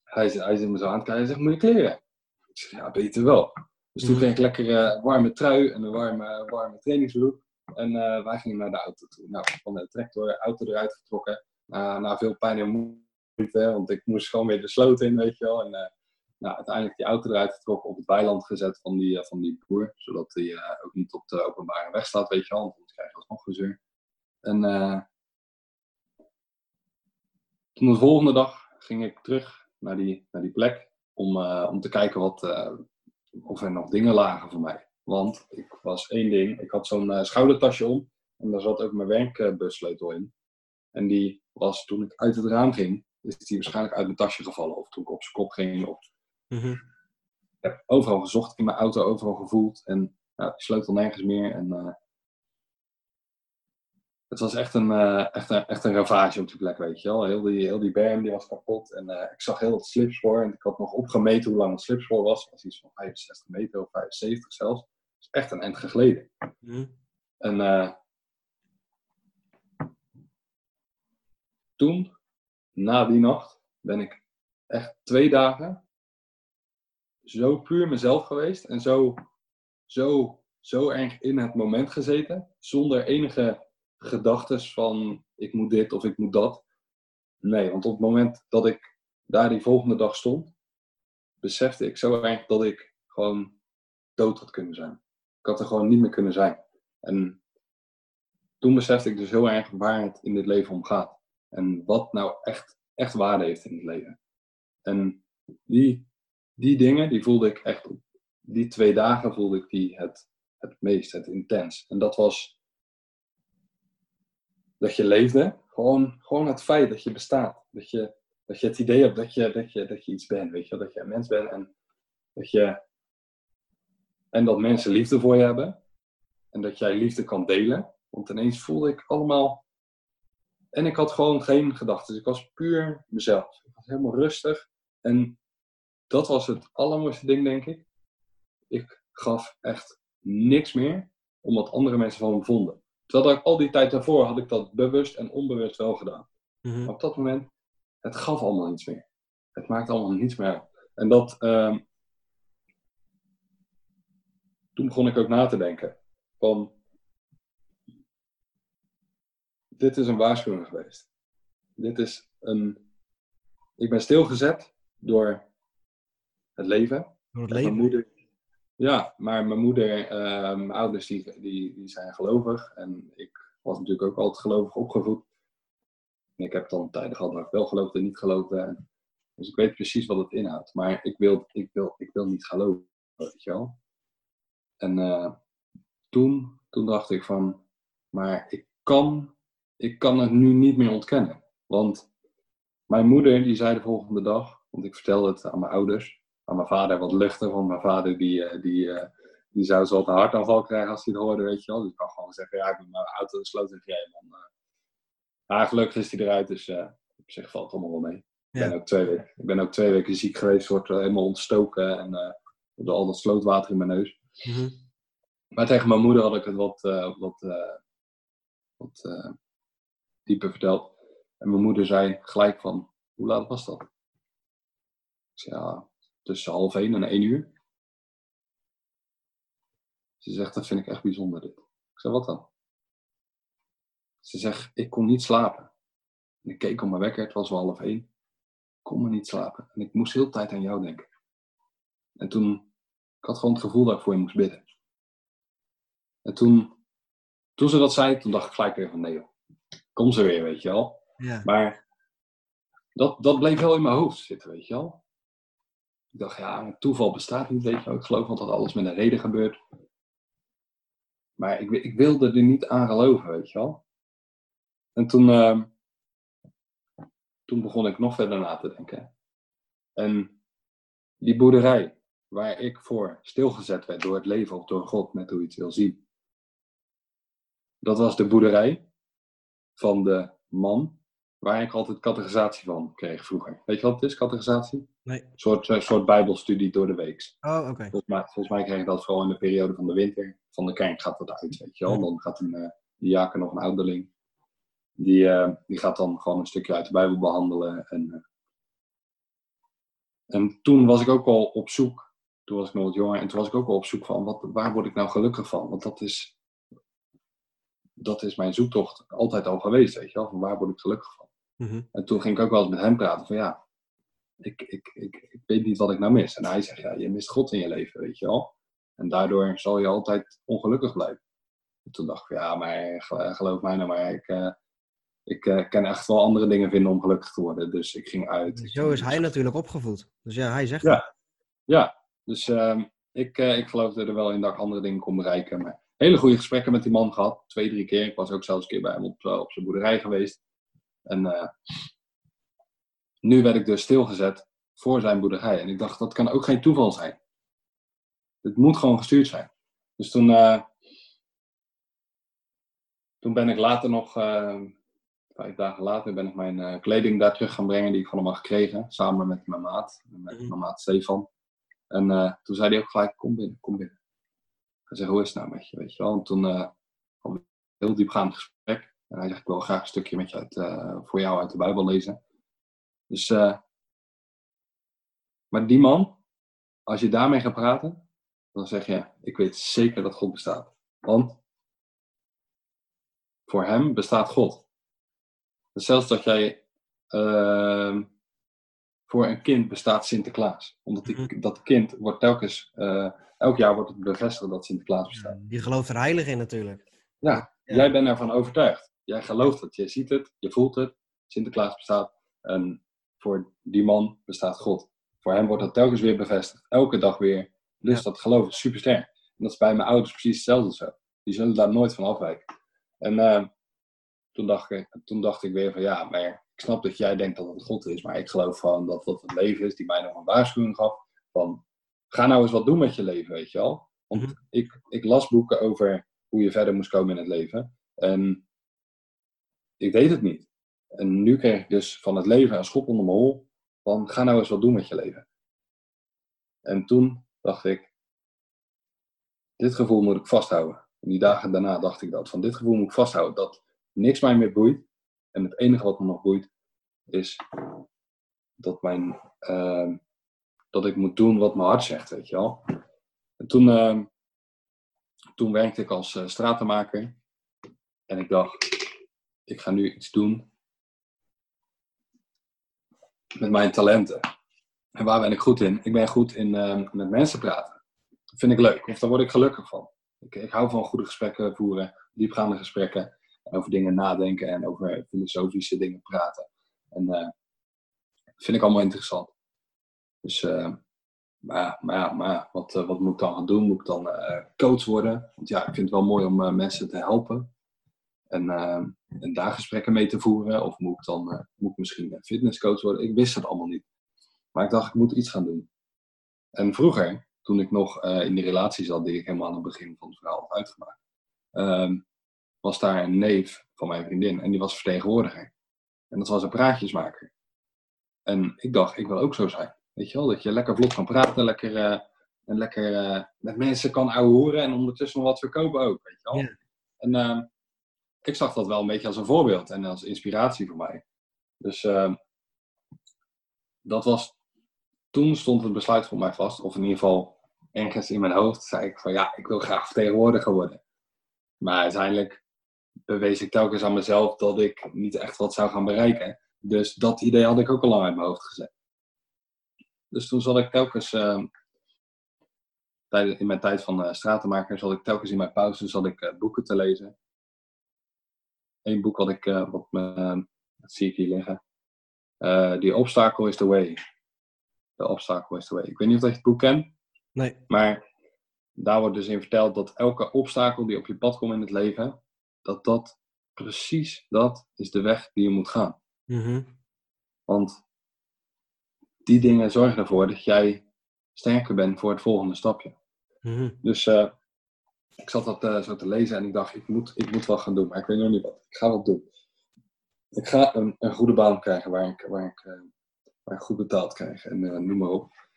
hij, hij zit me zo aan het kijken. Hij zegt, moet je kleren? Ik zeg, ja, beter wel. Dus toen kreeg ik lekker warme trui en een warme, warme trainingsbroek. En wij gingen naar de auto toe. Nou, van de tractor, auto eruit getrokken. Na veel pijn en moeite, want ik moest gewoon weer de sloot in, weet je wel. En uh, nou, uiteindelijk die auto eruit getrokken, op het weiland gezet van die, uh, van die boer. Zodat hij ook niet op de openbare weg staat, weet je wel. Want anders krijg je alsnog gezeur. En toen de volgende dag ging ik terug naar die, naar die plek om, om te kijken wat, of er nog dingen lagen voor mij. Want ik was één ding, ik had zo'n schoudertasje om en daar zat ook mijn werkbussleutel in. En die was toen ik uit het raam ging, is die waarschijnlijk uit mijn tasje gevallen. Of toen ik op zijn kop ging. Of... Mm -hmm. Ik heb overal gezocht in mijn auto, overal gevoeld. En nou, die sleutel nergens meer. En, uh... het was echt een, uh, echt, een, echt een ravage op die plek, weet je wel. Heel die, heel die berm die was kapot. En uh, ik zag heel het slipspoor. En ik had nog opgemeten hoe lang het slipspoor was. Het was iets van 65 meter of 75 zelfs. Het is echt een eind gegleden. Mm -hmm. En toen, na die nacht, ben ik echt twee dagen zo puur mezelf geweest en zo, zo, zo erg in het moment gezeten, zonder enige gedachten van ik moet dit of ik moet dat. Nee, want op het moment dat ik daar die volgende dag stond, besefte ik zo erg dat ik gewoon dood had kunnen zijn. Ik had er gewoon niet meer kunnen zijn. En toen besefte ik dus heel erg waar het in dit leven om gaat. En wat nou echt, echt waarde heeft in het leven. En die, die dingen, die voelde ik echt die twee dagen voelde ik die het, het meest, het intens. En dat was dat je leefde. Gewoon, gewoon het feit dat je bestaat. Dat je, dat je het idee hebt dat je, dat, je, dat je iets bent, weet je Dat je een mens bent en dat je... En dat mensen liefde voor je hebben. En dat jij liefde kan delen. Want ineens voelde ik allemaal... En ik had gewoon geen gedachten. Dus ik was puur mezelf. Ik was helemaal rustig. En dat was het allermooiste ding, denk ik. Ik gaf echt niks meer om wat andere mensen van me vonden. Terwijl ik al die tijd daarvoor had ik dat bewust en onbewust wel gedaan. Mhm. Maar op dat moment, het gaf allemaal niets meer. Het maakte allemaal niets meer uit. En dat, ehm, toen begon ik ook na te denken van, dit is een waarschuwing geweest. Dit is een, ik ben stilgezet door het leven. Door het En Mijn leven. moeder, ja, maar mijn moeder, eh, mijn ouders, die, die, die zijn gelovig. En ik was natuurlijk ook altijd gelovig opgevoed. En ik heb dan tijden gehad waar ik wel geloofde en niet geloofde. En, dus ik weet precies wat het inhoudt. Maar ik wil, ik wil, ik wil niet geloven, weet je wel. En eh, toen, toen dacht ik van, maar ik kan, ik kan het nu niet meer ontkennen. Want mijn moeder, die zei de volgende dag, want ik vertelde het aan mijn ouders, aan mijn vader wat luchtig, want mijn vader die, eh, die, eh, die zou zo een hartaanval krijgen als hij het hoorde, weet je wel. Dus ik kan gewoon zeggen, ja, ik ben mijn auto in gereden, man. Eh, ja, gelukkig is hij eruit, dus eh, op zich valt het allemaal wel mee. Ik, ben ook twee weken, ik ben ook twee weken ziek geweest, word helemaal ontstoken en eh door al dat slootwater in mijn neus. Mhm. Maar tegen mijn moeder had ik het wat, wat, wat dieper verteld. En mijn moeder zei gelijk van, hoe laat was dat? Ik zei, ja, tussen half één en één uur. Ze zegt, dat vind ik echt bijzonder dit. Ik zei, wat dan? Ze zegt, ik kon niet slapen. En ik keek op mijn wekker, het was wel half één. Ik kon me niet slapen. En ik moest heel de tijd aan jou denken. En toen, ik had gewoon het gevoel dat ik voor je moest bidden. En toen, toen ze dat zei, toen dacht ik gelijk weer van nee joh. Kom ze weer, weet je wel. Ja. Maar dat, dat bleef wel in mijn hoofd zitten, weet je wel. Ik dacht, ja, toeval bestaat niet, weet je wel. Ik geloof dat alles met een reden gebeurt. Maar ik, ik wilde er niet aan geloven, weet je wel. En toen, ehm, toen begon ik nog verder na te denken. En die boerderij, waar ik voor stilgezet werd door het leven of door God, net hoe je het wil zien. Dat was de boerderij van de man waar ik altijd categorisatie van kreeg vroeger. Weet je wat het is, categorisatie? Nee. Een soort, eh, soort bijbelstudie door de week. Oh, oké. Volgens mij, volgens mij kreeg ik dat vooral in de periode van de winter. Van de kerk gaat dat uit, weet je wel. Ja. Dan gaat een uh, diaken of een ouderling. Die, eh, die gaat dan gewoon een stukje uit de Bijbel behandelen. En, eh, en toen was ik ook al op zoek. Toen was ik nog wat jonger. En toen was ik ook al op zoek van, wat, waar word ik nou gelukkig van? Want dat is, dat is mijn zoektocht altijd al geweest, weet je wel. Van waar word ik gelukkig van? Mhm. En toen ging ik ook wel eens met hem praten van ja, ik, ik, ik, ik weet niet wat ik nou mis. En hij zegt ja, je mist God in je leven, weet je wel. En daardoor zal je altijd ongelukkig blijven. En toen dacht ik ja, maar gel- geloof mij nou maar, ik, eh, ik eh, kan echt wel andere dingen vinden om gelukkig te worden. Dus ik ging uit. Zo ging- is hij natuurlijk opgevoed. Dus ja, hij zegt Ja. het. Ja, dus ehm, ik, eh, ik geloofde er wel in dat ik andere dingen kon bereiken. Maar hele goede gesprekken met die man gehad. Twee, drie keer. Ik was ook zelfs een keer bij hem op, eh, op zijn boerderij geweest. En eh, nu werd ik dus stilgezet voor zijn boerderij. En ik dacht, dat kan ook geen toeval zijn. Het moet gewoon gestuurd zijn. Dus toen, eh, toen ben ik later nog, vijf dagen later, ben ik mijn kleding daar terug gaan brengen die ik van hem had gekregen. Samen met mijn maat, met Mhm. mijn maat Stefan. En toen zei hij ook gelijk, kom binnen, kom binnen. Hij zei, hoe is het nou met je, weet je wel? En toen we een heel diepgaand gesprek. En hij zegt, ik wil graag een stukje met je eh, voor jou uit de Bijbel lezen. Dus, eh, maar die man, als je daarmee gaat praten, dan zeg je, ik weet zeker dat God bestaat. Want voor hem bestaat God. Zelfs dat jij ehm, voor een kind bestaat Sinterklaas. Omdat die, Mhm. dat kind wordt telkens, eh, elk jaar wordt het bevestigd dat Sinterklaas bestaat. Die gelooft er heilig in natuurlijk. Ja, Ja. jij bent ervan overtuigd. Jij gelooft het, je ziet het, je voelt het. Sinterklaas bestaat. En voor die man bestaat God. Voor hem wordt dat telkens weer bevestigd. Elke dag weer. Dus Ja. dat geloof is super sterk. En dat is bij mijn ouders precies hetzelfde zo. Die zullen daar nooit van afwijken. En eh, toen, dacht ik, toen dacht ik weer van ja, maar ik snap dat jij denkt dat het God is. Maar ik geloof gewoon dat dat het leven is die mij nog een waarschuwing gaf. Van ga nou eens wat doen met je leven, weet je wel. Want Mhm. ik, ik las boeken over hoe je verder moest komen in het leven. En ik deed het niet. En nu kreeg ik dus van het leven een schop onder mijn hol. Van ga nou eens wat doen met je leven. En toen dacht ik, dit gevoel moet ik vasthouden. En die dagen daarna dacht ik dat. Van dit gevoel moet ik vasthouden. Dat niks mij meer boeit. En het enige wat me nog boeit is dat, mijn, ehm, dat ik moet doen wat mijn hart zegt, weet je wel. En toen, ehm, toen werkte ik als eh, stratenmaker. En ik dacht, ik ga nu iets doen met mijn talenten. En waar ben ik goed in? Ik ben goed in eh, met mensen praten. Dat vind ik leuk, of daar word ik gelukkig van. Ik, ik hou van goede gesprekken voeren, diepgaande gesprekken. Over dingen nadenken en over filosofische dingen praten. En eh, dat vind ik allemaal interessant. Dus, eh, maar, maar, maar wat, eh, wat moet ik dan gaan doen? Moet ik dan eh, coach worden? Want ja, ik vind het wel mooi om eh, mensen te helpen. En, eh, en daar gesprekken mee te voeren. Of moet ik dan eh, moet ik misschien een fitnesscoach worden? Ik wist het allemaal niet. Maar ik dacht, ik moet iets gaan doen. En vroeger, toen ik nog eh, in die relatie zat, die ik helemaal aan het begin van het verhaal had uitgemaakt, ehm, was daar een neef van mijn vriendin en die was vertegenwoordiger. En dat was een praatjesmaker. En ik dacht, ik wil ook zo zijn. Weet je wel, dat je lekker vlot kan praten, lekker, eh, en lekker eh, met mensen kan ouwehoeren en ondertussen nog wat verkopen ook. Weet je wel. Ja. En ehm, ik zag dat wel een beetje als een voorbeeld en als inspiratie voor mij. Dus ehm, dat was, toen stond het besluit voor mij vast, of in ieder geval ergens in mijn hoofd zei ik van ja, ik wil graag vertegenwoordiger worden. Maar uiteindelijk bewees ik telkens aan mezelf dat ik niet echt wat zou gaan bereiken. Dus dat idee had ik ook al lang uit mijn hoofd gezet. Dus toen zat ik telkens, ehm, tijdens- in mijn tijd van eh, stratenmaker, zat ik telkens in mijn pauze zat ik, eh, boeken te lezen. Eén boek wat ik, eh, wat me, eh, dat zie ik hier liggen. The Obstacle is the Way. The Obstacle is the Way. Ik weet niet of dat je het boek kent. Nee. Maar daar wordt dus in verteld dat elke obstakel die op je pad komt in het leven, dat dat precies dat is de weg die je moet gaan. Mhm. Want die dingen zorgen ervoor dat jij sterker bent voor het volgende stapje. Mhm. Dus eh, ik zat dat eh, zo te lezen en ik dacht, ik moet, ik moet wel gaan doen, maar ik weet nog niet wat. Ik ga wat doen. Ik ga een, een goede baan krijgen waar ik, waar ik, eh, waar ik goed betaald krijg en noem maar op.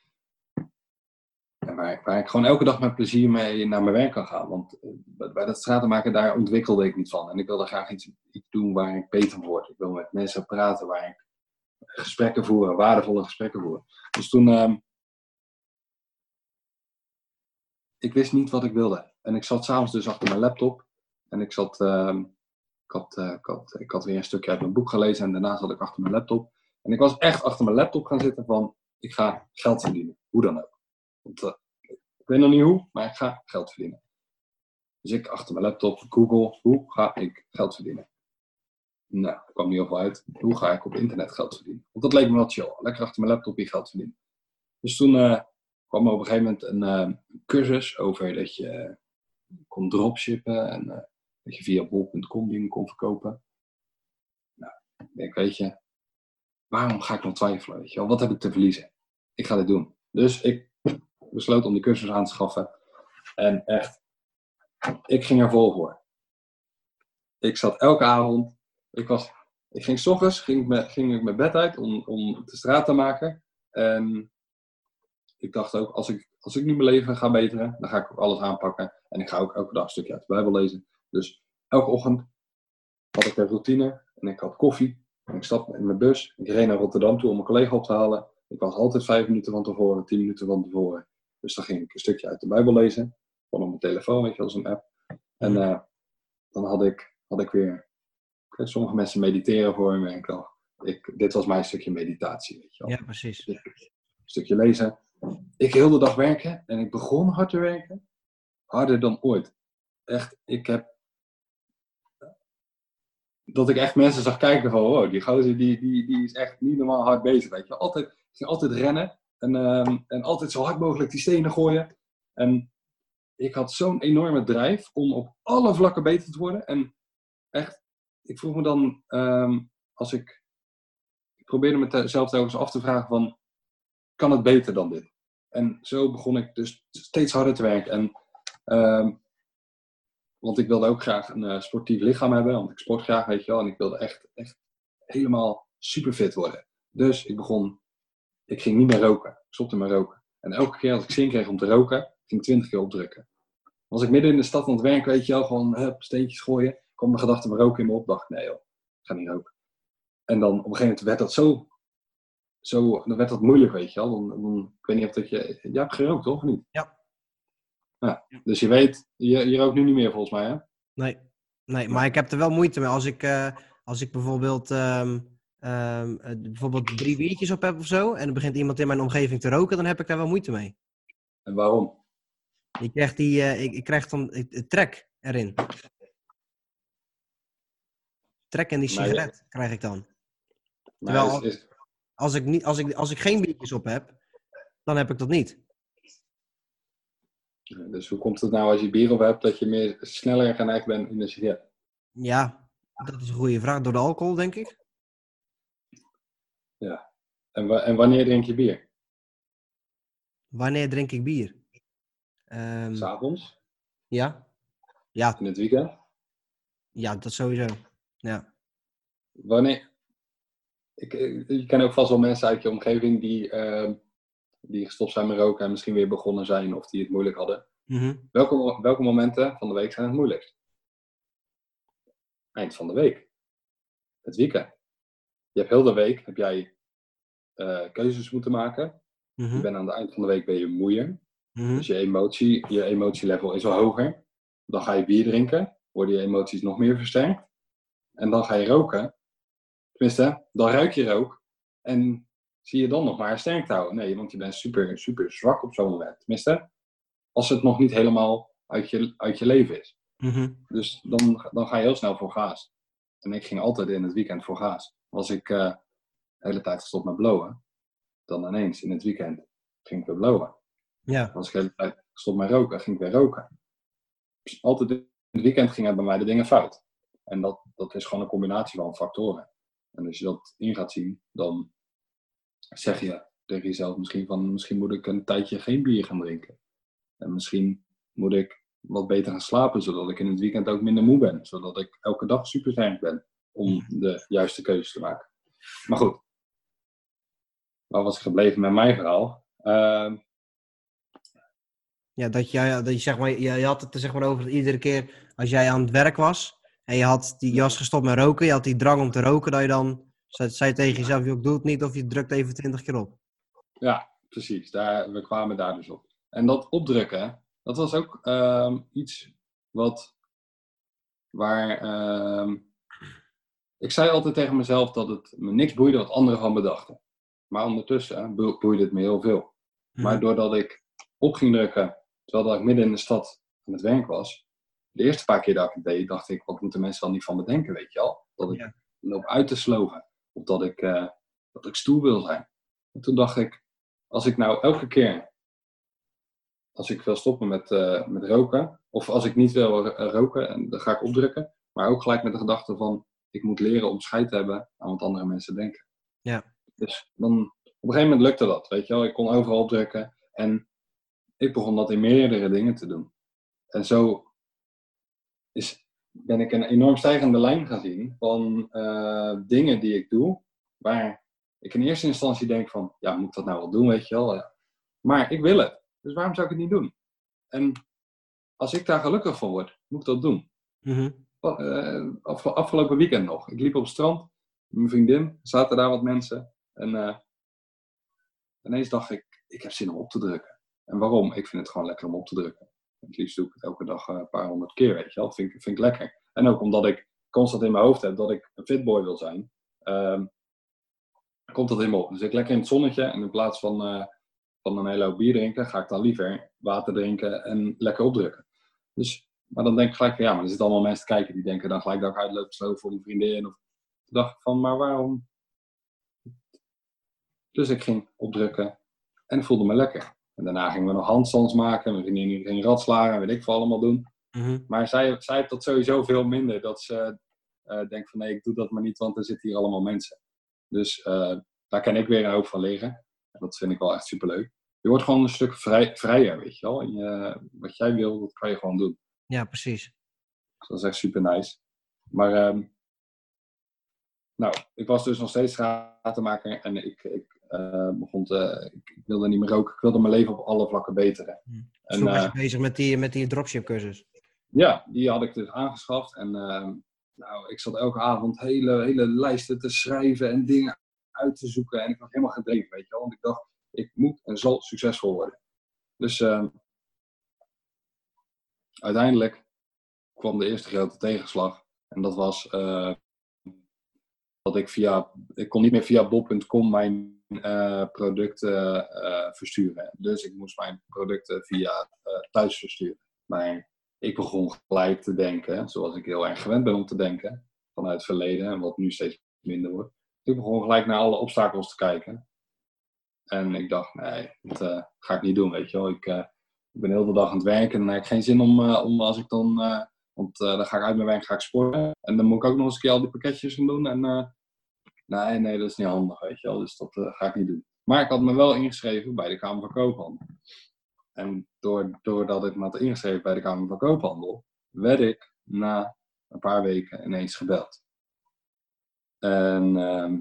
En waar, ik gewoon elke dag met plezier mee naar mijn werk kan gaan. Want eh, bij, dat stratenmaken, daar ontwikkelde ik niet van. En ik wilde graag iets, doen waar ik beter van word. Ik wil met mensen praten, waar ik gesprekken voeren, waardevolle gesprekken voeren. Dus toen, ehm, ik wist niet wat ik wilde. En ik zat s'avonds dus achter mijn laptop. En ik zat, ehm, ik, had, eh, ik, had, ik had weer een stukje uit mijn boek gelezen. En daarna zat ik achter mijn laptop. En ik was echt achter mijn laptop gaan zitten van, ik ga geld verdienen. Hoe dan ook. Want, eh, ik weet nog niet hoe, maar ik ga geld verdienen. Dus ik achter mijn laptop, Google, hoe ga ik geld verdienen? Nou, er kwam niet heel uit. Hoe ga ik op internet geld verdienen? Want dat leek me wel chill. Lekker achter mijn laptop je geld verdienen. Dus toen eh, kwam er op een gegeven moment een eh, cursus over dat je kon dropshippen en dat je via bol.com dingen kon verkopen. Nou, ik denk, weet je, waarom ga ik nog twijfelen? Weet je wel? Wat heb ik te verliezen? Ik ga dit doen. Dus ik besloot om die cursus aan te schaffen. En echt, ik ging er vol voor. Ik zat elke avond, ik, was, ik ging s ochtends, ging ging ik mijn bed uit om, om de straat te maken. En ik dacht ook, als ik, als ik nu mijn leven ga beteren, dan ga ik ook alles aanpakken. En ik ga ook elke dag een stukje uit de Bijbel lezen. Dus elke ochtend had ik een routine en ik had koffie. En ik stapte in mijn bus. Ik reed naar Rotterdam toe om mijn collega op te halen. Ik was altijd vijf minuten van tevoren, tien minuten van tevoren. Dus dan ging ik een stukje uit de Bijbel lezen. Van op mijn telefoon, weet je, als een app. En uh, dan had ik, had ik weer... Sommige mensen mediteren voor me. En ik dacht, ik, dit was mijn stukje meditatie, weet je wel. Ja, precies. Een stukje lezen. Ik heel de dag werken en ik begon hard te werken. Harder dan ooit. Echt, ik heb... Dat ik echt mensen zag kijken van, wow, die gozer die, die, die is echt niet normaal hard bezig, weet je. Altijd, ik ging altijd rennen en, ehm, en altijd zo hard mogelijk die stenen gooien. En ik had zo'n enorme drijf om op alle vlakken beter te worden. En echt, ik vroeg me dan, ehm, als ik, ik probeerde mezelf telkens af te vragen van, kan het beter dan dit? En zo begon ik dus steeds harder te werken. En, ehm, want ik wilde ook graag een eh, sportief lichaam hebben, want ik sport graag, weet je wel. En ik wilde echt, echt helemaal super fit worden. Dus ik begon, ik ging niet meer roken. Ik stopte met roken. En elke keer als ik zin kreeg om te roken, ging ik twintig keer opdrukken. Als ik midden in de stad aan het werken, weet je wel, gewoon hup, steentjes gooien, kwam de gedachte van roken in me op. Dacht nee joh, ik ga niet roken. En dan op een gegeven moment werd dat zo, zo dan werd dat moeilijk, weet je wel. Dan, dan, ik weet niet of dat je, je hebt gerookt toch, of niet? Ja. ja. Dus je weet, je, je rookt nu niet meer volgens mij, hè? Nee, nee maar ik heb er wel moeite mee. Als ik, uh, als ik bijvoorbeeld, um, um, bijvoorbeeld drie biertjes op heb of zo, en er begint iemand in mijn omgeving te roken, dan heb ik daar wel moeite mee. En waarom? Ik krijg, die, uh, ik, ik, krijg dan ik, trek erin. Trek in die sigaret je... krijg ik dan. Terwijl is, is... Als, ik niet, als, ik, als ik geen biertjes op heb, dan heb ik dat niet. Dus hoe komt het nou als je bier op hebt dat je meer sneller geneigd bent in de sigaret? Ja, dat is een goede vraag. Door de alcohol, denk ik. Ja. En, en wanneer drink je bier? Wanneer drink ik bier? Um, S'avonds? Ja. ja. In het weekend? Ja, dat sowieso. Ja. Wanneer? Ik, je ken ook vast wel mensen uit je omgeving die, uh, die gestopt zijn met roken en misschien weer begonnen zijn of die het moeilijk hadden. Mm -hmm. welke, welke momenten van de week zijn het moeilijkst? Eind van de week. Het weekend. Je hebt heel de week heb jij uh, keuzes moeten maken. Mm -hmm. Je bent aan het eind van de week ben je moeier. Mm-hmm. Dus je, emotie, je emotielevel is wel hoger. Dan ga je bier drinken, worden je emoties nog meer versterkt. En dan ga je roken. Tenminste, dan ruik je rook. En zie je dan nog maar sterk houden. Nee, want je bent super, super zwak op zo'n moment. Tenminste, als het nog niet helemaal uit je, uit je leven is. Mm-hmm. Dus dan, dan ga je heel snel voor gaas. En ik ging altijd in het weekend voor gaas. Was ik uh, de hele tijd gestopt met blowen, dan ineens in het weekend ging ik weer blowen. Ja. Als ik de hele tijd stop met roken, ging ik weer roken. Dus altijd in het weekend gingen bij mij de dingen fout. En dat, dat is gewoon een combinatie van factoren. En als je dat in gaat zien, dan zeg je tegen jezelf misschien van misschien moet ik een tijdje geen bier gaan drinken. En misschien moet ik wat beter gaan slapen, zodat ik in het weekend ook minder moe ben. Zodat ik elke dag super sterk ben om de juiste keuze te maken. Maar goed, waar was ik gebleven met mijn verhaal? Uh, ja, dat je, dat je, zeg maar, je, je had het er zeg maar over dat iedere keer als jij aan het werk was en je had die jas gestopt met roken, je had die drang om te roken, dat je dan zei, zei tegen jezelf, ik doe het niet of je drukt even twintig keer op. Ja, precies. Daar, we kwamen daar dus op. En dat opdrukken, dat was ook uh, iets wat, waar, uh, ik zei altijd tegen mezelf dat het me niks boeide wat anderen van bedachten. Maar ondertussen boeide het me heel veel. Maar Mhm. doordat ik op ging drukken terwijl dat ik midden in de stad aan het werk was. De eerste paar keer dat ik het deed, dacht ik, wat moeten mensen dan niet van me denken, weet je al? Dat ik Ja. loop uit te sloven. Of dat ik, eh, dat ik stoer wil zijn. En toen dacht ik, als ik nou elke keer, als ik wil stoppen met, eh, met roken, of als ik niet wil ro- roken, en dan ga ik opdrukken. Maar ook gelijk met de gedachte van, ik moet leren om scheid te hebben aan wat andere mensen denken. Ja. Dus dan, op een gegeven moment lukte dat, weet je wel. Ik kon overal opdrukken. En ik begon dat in meerdere dingen te doen. En zo is, ben ik een enorm stijgende lijn gaan zien van eh, dingen die ik doe, waar ik in eerste instantie denk van, ja, moet ik dat nou wel doen, weet je wel. Maar ik wil het, dus waarom zou ik het niet doen? En als ik daar gelukkig van word, moet ik dat doen. Af- afgelopen weekend nog. Ik liep op het strand met mijn vriendin, zaten daar wat mensen. En eh, ineens dacht ik, ik heb zin om op te drukken. En waarom? Ik vind het gewoon lekker om op te drukken. Het liefst doe ik het elke dag eh, een paar honderd keer, weet je wel. Vind, ik- vind ik lekker. En ook omdat ik constant in mijn hoofd heb dat ik een fitboy wil zijn. ehm, komt dat helemaal op. Dus ik lekker in het zonnetje en in plaats van, uh, van een hele hoop bier drinken, ga ik dan liever water drinken en lekker opdrukken. Dus, maar dan denk ik gelijk ja, maar er zitten allemaal mensen te kijken die denken dan gelijk dat ik uitloop zo voor mijn vriendin. Of, toen dacht ik van, maar waarom? Dus ik ging opdrukken en voelde me lekker. En daarna gingen we nog handstands maken, mijn vriendin ging ratslagen en weet ik veel allemaal doen. Mhm. Maar zij, zij heeft dat sowieso veel minder. Dat ze uh, denkt van nee, ik doe dat maar niet, want er zitten hier allemaal mensen. Dus uh, daar kan ik weer een hoop van leren. Dat vind ik wel echt superleuk. Je wordt gewoon een stuk vrij, vrijer, weet je wel. En je, wat jij wil, dat kan je gewoon doen. Ja, precies. Dus dat is echt super nice. Maar, um, nou, ik was dus nog steeds stratenmaker en ik, ik uh, begon te, ik, ik, wilde niet meer roken. Ik wilde mijn leven op alle vlakken beteren. Hm. En, Toen was je bezig met die, met die dropship cursus? Ja, die had ik dus aangeschaft. En uh, nou, ik zat elke avond hele, hele lijsten te schrijven en dingen uit te zoeken. En ik was helemaal gedreven, weet je wel. Want ik dacht, ik moet en zal succesvol worden. Dus uh, uiteindelijk kwam de eerste grote tegenslag. En dat was uh, dat ik via, ik kon niet meer via bob.com mijn uh, producten uh, versturen. Dus ik moest mijn producten via thuis versturen. Maar ik begon gelijk te denken, zoals ik heel erg gewend ben om te denken, vanuit het verleden en wat nu steeds minder wordt. Ik begon gelijk naar alle obstakels te kijken. En ik dacht, nee, dat uh, ga ik niet doen, weet je wel. Ik, uh, ik ben de dag aan het werken en dan heb ik geen zin om, uh, om als ik dan, want dan ga ik uit mijn werk, ga ik sporten. En dan moet ik ook nog eens een keer al die pakketjes gaan doen. En nee, nee, dat is niet handig, weet je wel. Dus dat ga ik niet doen. Maar ik had me wel ingeschreven bij de Kamer van Koophandel. En doordat ik me had ingeschreven bij de Kamer van Koophandel, werd ik na een paar weken ineens gebeld. En uh,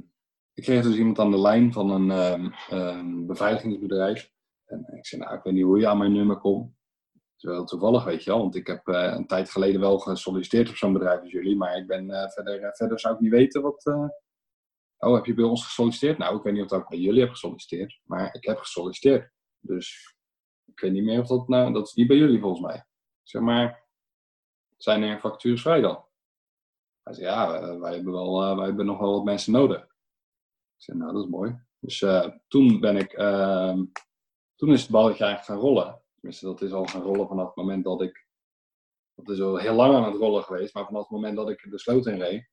ik kreeg dus iemand aan de lijn van een um, um, beveiligingsbedrijf. En ik zei, nou, ik weet niet hoe je aan mijn nummer komt. Wel toevallig, weet je wel. Want ik heb uh, een tijd geleden wel gesolliciteerd op zo'n bedrijf als jullie. Maar ik ben uh, verder, verder zou ik niet weten wat... Oh, heb je bij ons gesolliciteerd? Nou, ik weet niet of ik bij jullie heb gesolliciteerd. Maar ik heb gesolliciteerd. Dus ik weet niet meer of dat nou, dat is niet bij jullie volgens mij. Zeg maar, zijn er vacatures vrij dan? Hij zei, ja, wij hebben, wel, uh, wij hebben nog wel wat mensen nodig. Ik zei, nou, dat is mooi. Dus uh, toen ben ik, uh, toen is het balletje eigenlijk gaan rollen. Tenminste, dat is al gaan rollen vanaf het moment dat ik, dat is al heel lang aan het rollen geweest, maar vanaf het moment dat ik de sloot in reed,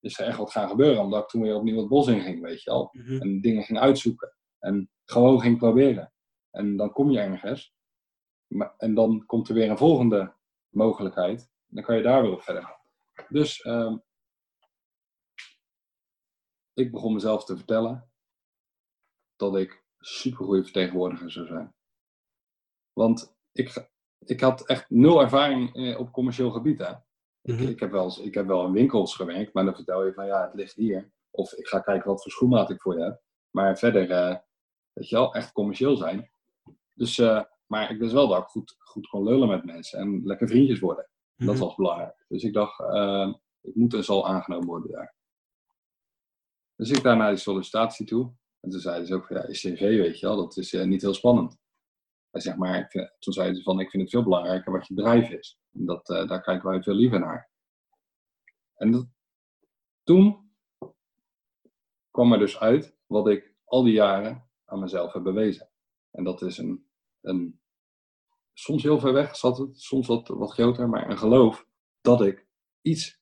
is er echt wat gaan gebeuren. Omdat ik toen weer opnieuw het bos in ging, weet je al. Mm -hmm. En dingen ging uitzoeken. En gewoon ging proberen. En dan kom je ergens. En dan komt er weer een volgende mogelijkheid. Dan kan je daar weer op verder gaan. Dus um, ik begon mezelf te vertellen dat ik super goede vertegenwoordiger zou zijn. Want ik, ik had echt nul ervaring op commercieel gebied. Hè? Mhm. Ik, ik, heb wel, ik heb wel in winkels gewerkt, maar dan vertel je van ja, het ligt hier. Of ik ga kijken wat voor schoenmaat ik voor je heb. Maar verder, uh, weet je wel, echt commercieel zijn. Dus, uh, maar ik wist wel dat ik goed, goed kon lullen met mensen en lekker vriendjes worden. Mhm. Dat was belangrijk. Dus ik dacht, uh, ik moet en zal aangenomen worden daar. Dus ik daar naar die sollicitatie toe. En toen zeiden ze ook van, ja, CV, weet je wel, dat is uh, niet heel spannend. Hij zegt maar, ik vind, toen zeiden ze van, ik vind het veel belangrijker wat je bedrijf is. En dat, uh, daar kijken wij veel liever naar. En dat, toen kwam er dus uit wat ik al die jaren aan mezelf heb bewezen. En dat is een, een soms heel ver weg zat het, soms wat, wat groter, maar een geloof dat ik iets,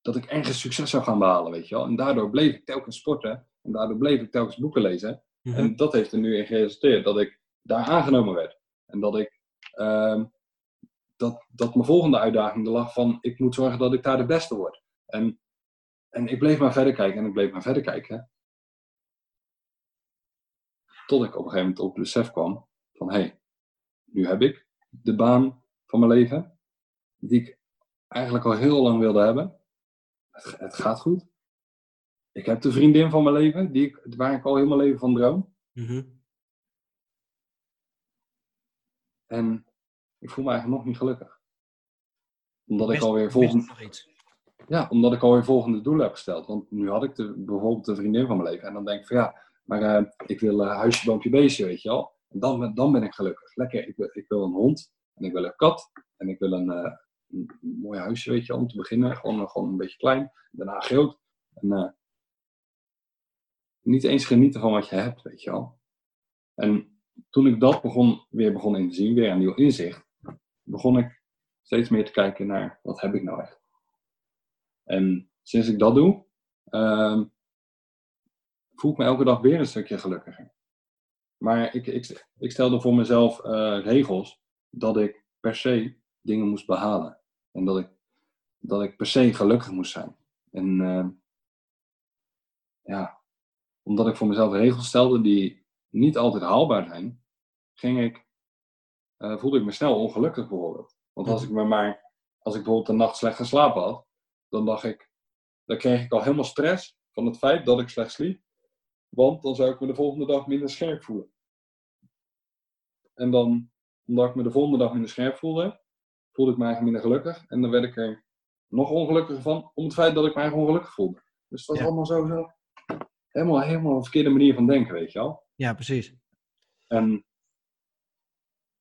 dat ik ergens succes zou gaan behalen, weet je wel. En daardoor bleef ik telkens sporten en daardoor bleef ik telkens boeken lezen. Mhm. En dat heeft er nu in geresulteerd dat ik daar aangenomen werd. En dat ik, uh, dat, dat mijn volgende uitdaging er lag van, ik moet zorgen dat ik daar de beste word. En, en ik bleef maar verder kijken en ik bleef maar verder kijken. Tot ik op een gegeven moment op het besef kwam van, hé, hey, nu heb ik de baan van mijn leven, die ik eigenlijk al heel lang wilde hebben. Het, het gaat goed. Ik heb de vriendin van mijn leven, die ik, waar ik al heel mijn leven van droom. Mhm. En ik voel me eigenlijk nog niet gelukkig. Omdat ik alweer volgende, ja, omdat ik alweer volgende doelen heb gesteld. Want nu had ik de, bijvoorbeeld de vriendin van mijn leven. En dan denk ik van ja, maar eh, ik wil uh, huisje, boompje, beestje, weet je wel. En dan, dan ben ik gelukkig. Lekker, ik wil, ik wil een hond. En ik wil een kat. En ik wil een, eh, mooi huisje, weet je om te beginnen. Gewoon, gewoon een beetje klein. Daarna groot. En, eh, niet eens genieten van wat je hebt, weet je wel. En toen ik dat begon, weer begon in te zien, weer een nieuw inzicht, begon ik steeds meer te kijken naar wat heb ik nou echt. En sinds ik dat doe, ehm, voel ik me elke dag weer een stukje gelukkiger. Maar ik, ik, ik stelde voor mezelf uh, regels dat ik per se dingen moest behalen. En dat ik, dat ik per se gelukkig moest zijn. En uh, ja, omdat ik voor mezelf regels stelde die niet altijd haalbaar zijn, ging ik, uh, voelde ik me snel ongelukkig bijvoorbeeld. Want als ik me maar, als ik bijvoorbeeld een nacht slecht geslapen had, dan dacht ik, dan kreeg ik al helemaal stress van het feit dat ik slecht sliep. Want dan zou ik me de volgende dag minder scherp voelen. En dan, omdat ik me de volgende dag minder scherp voelde, voelde ik me eigenlijk minder gelukkig. En dan werd ik er nog ongelukkiger van, om het feit dat ik me eigenlijk ongelukkig voelde. Dus dat was allemaal zo, zo helemaal, helemaal een verkeerde manier van denken, weet je wel. Ja, precies. En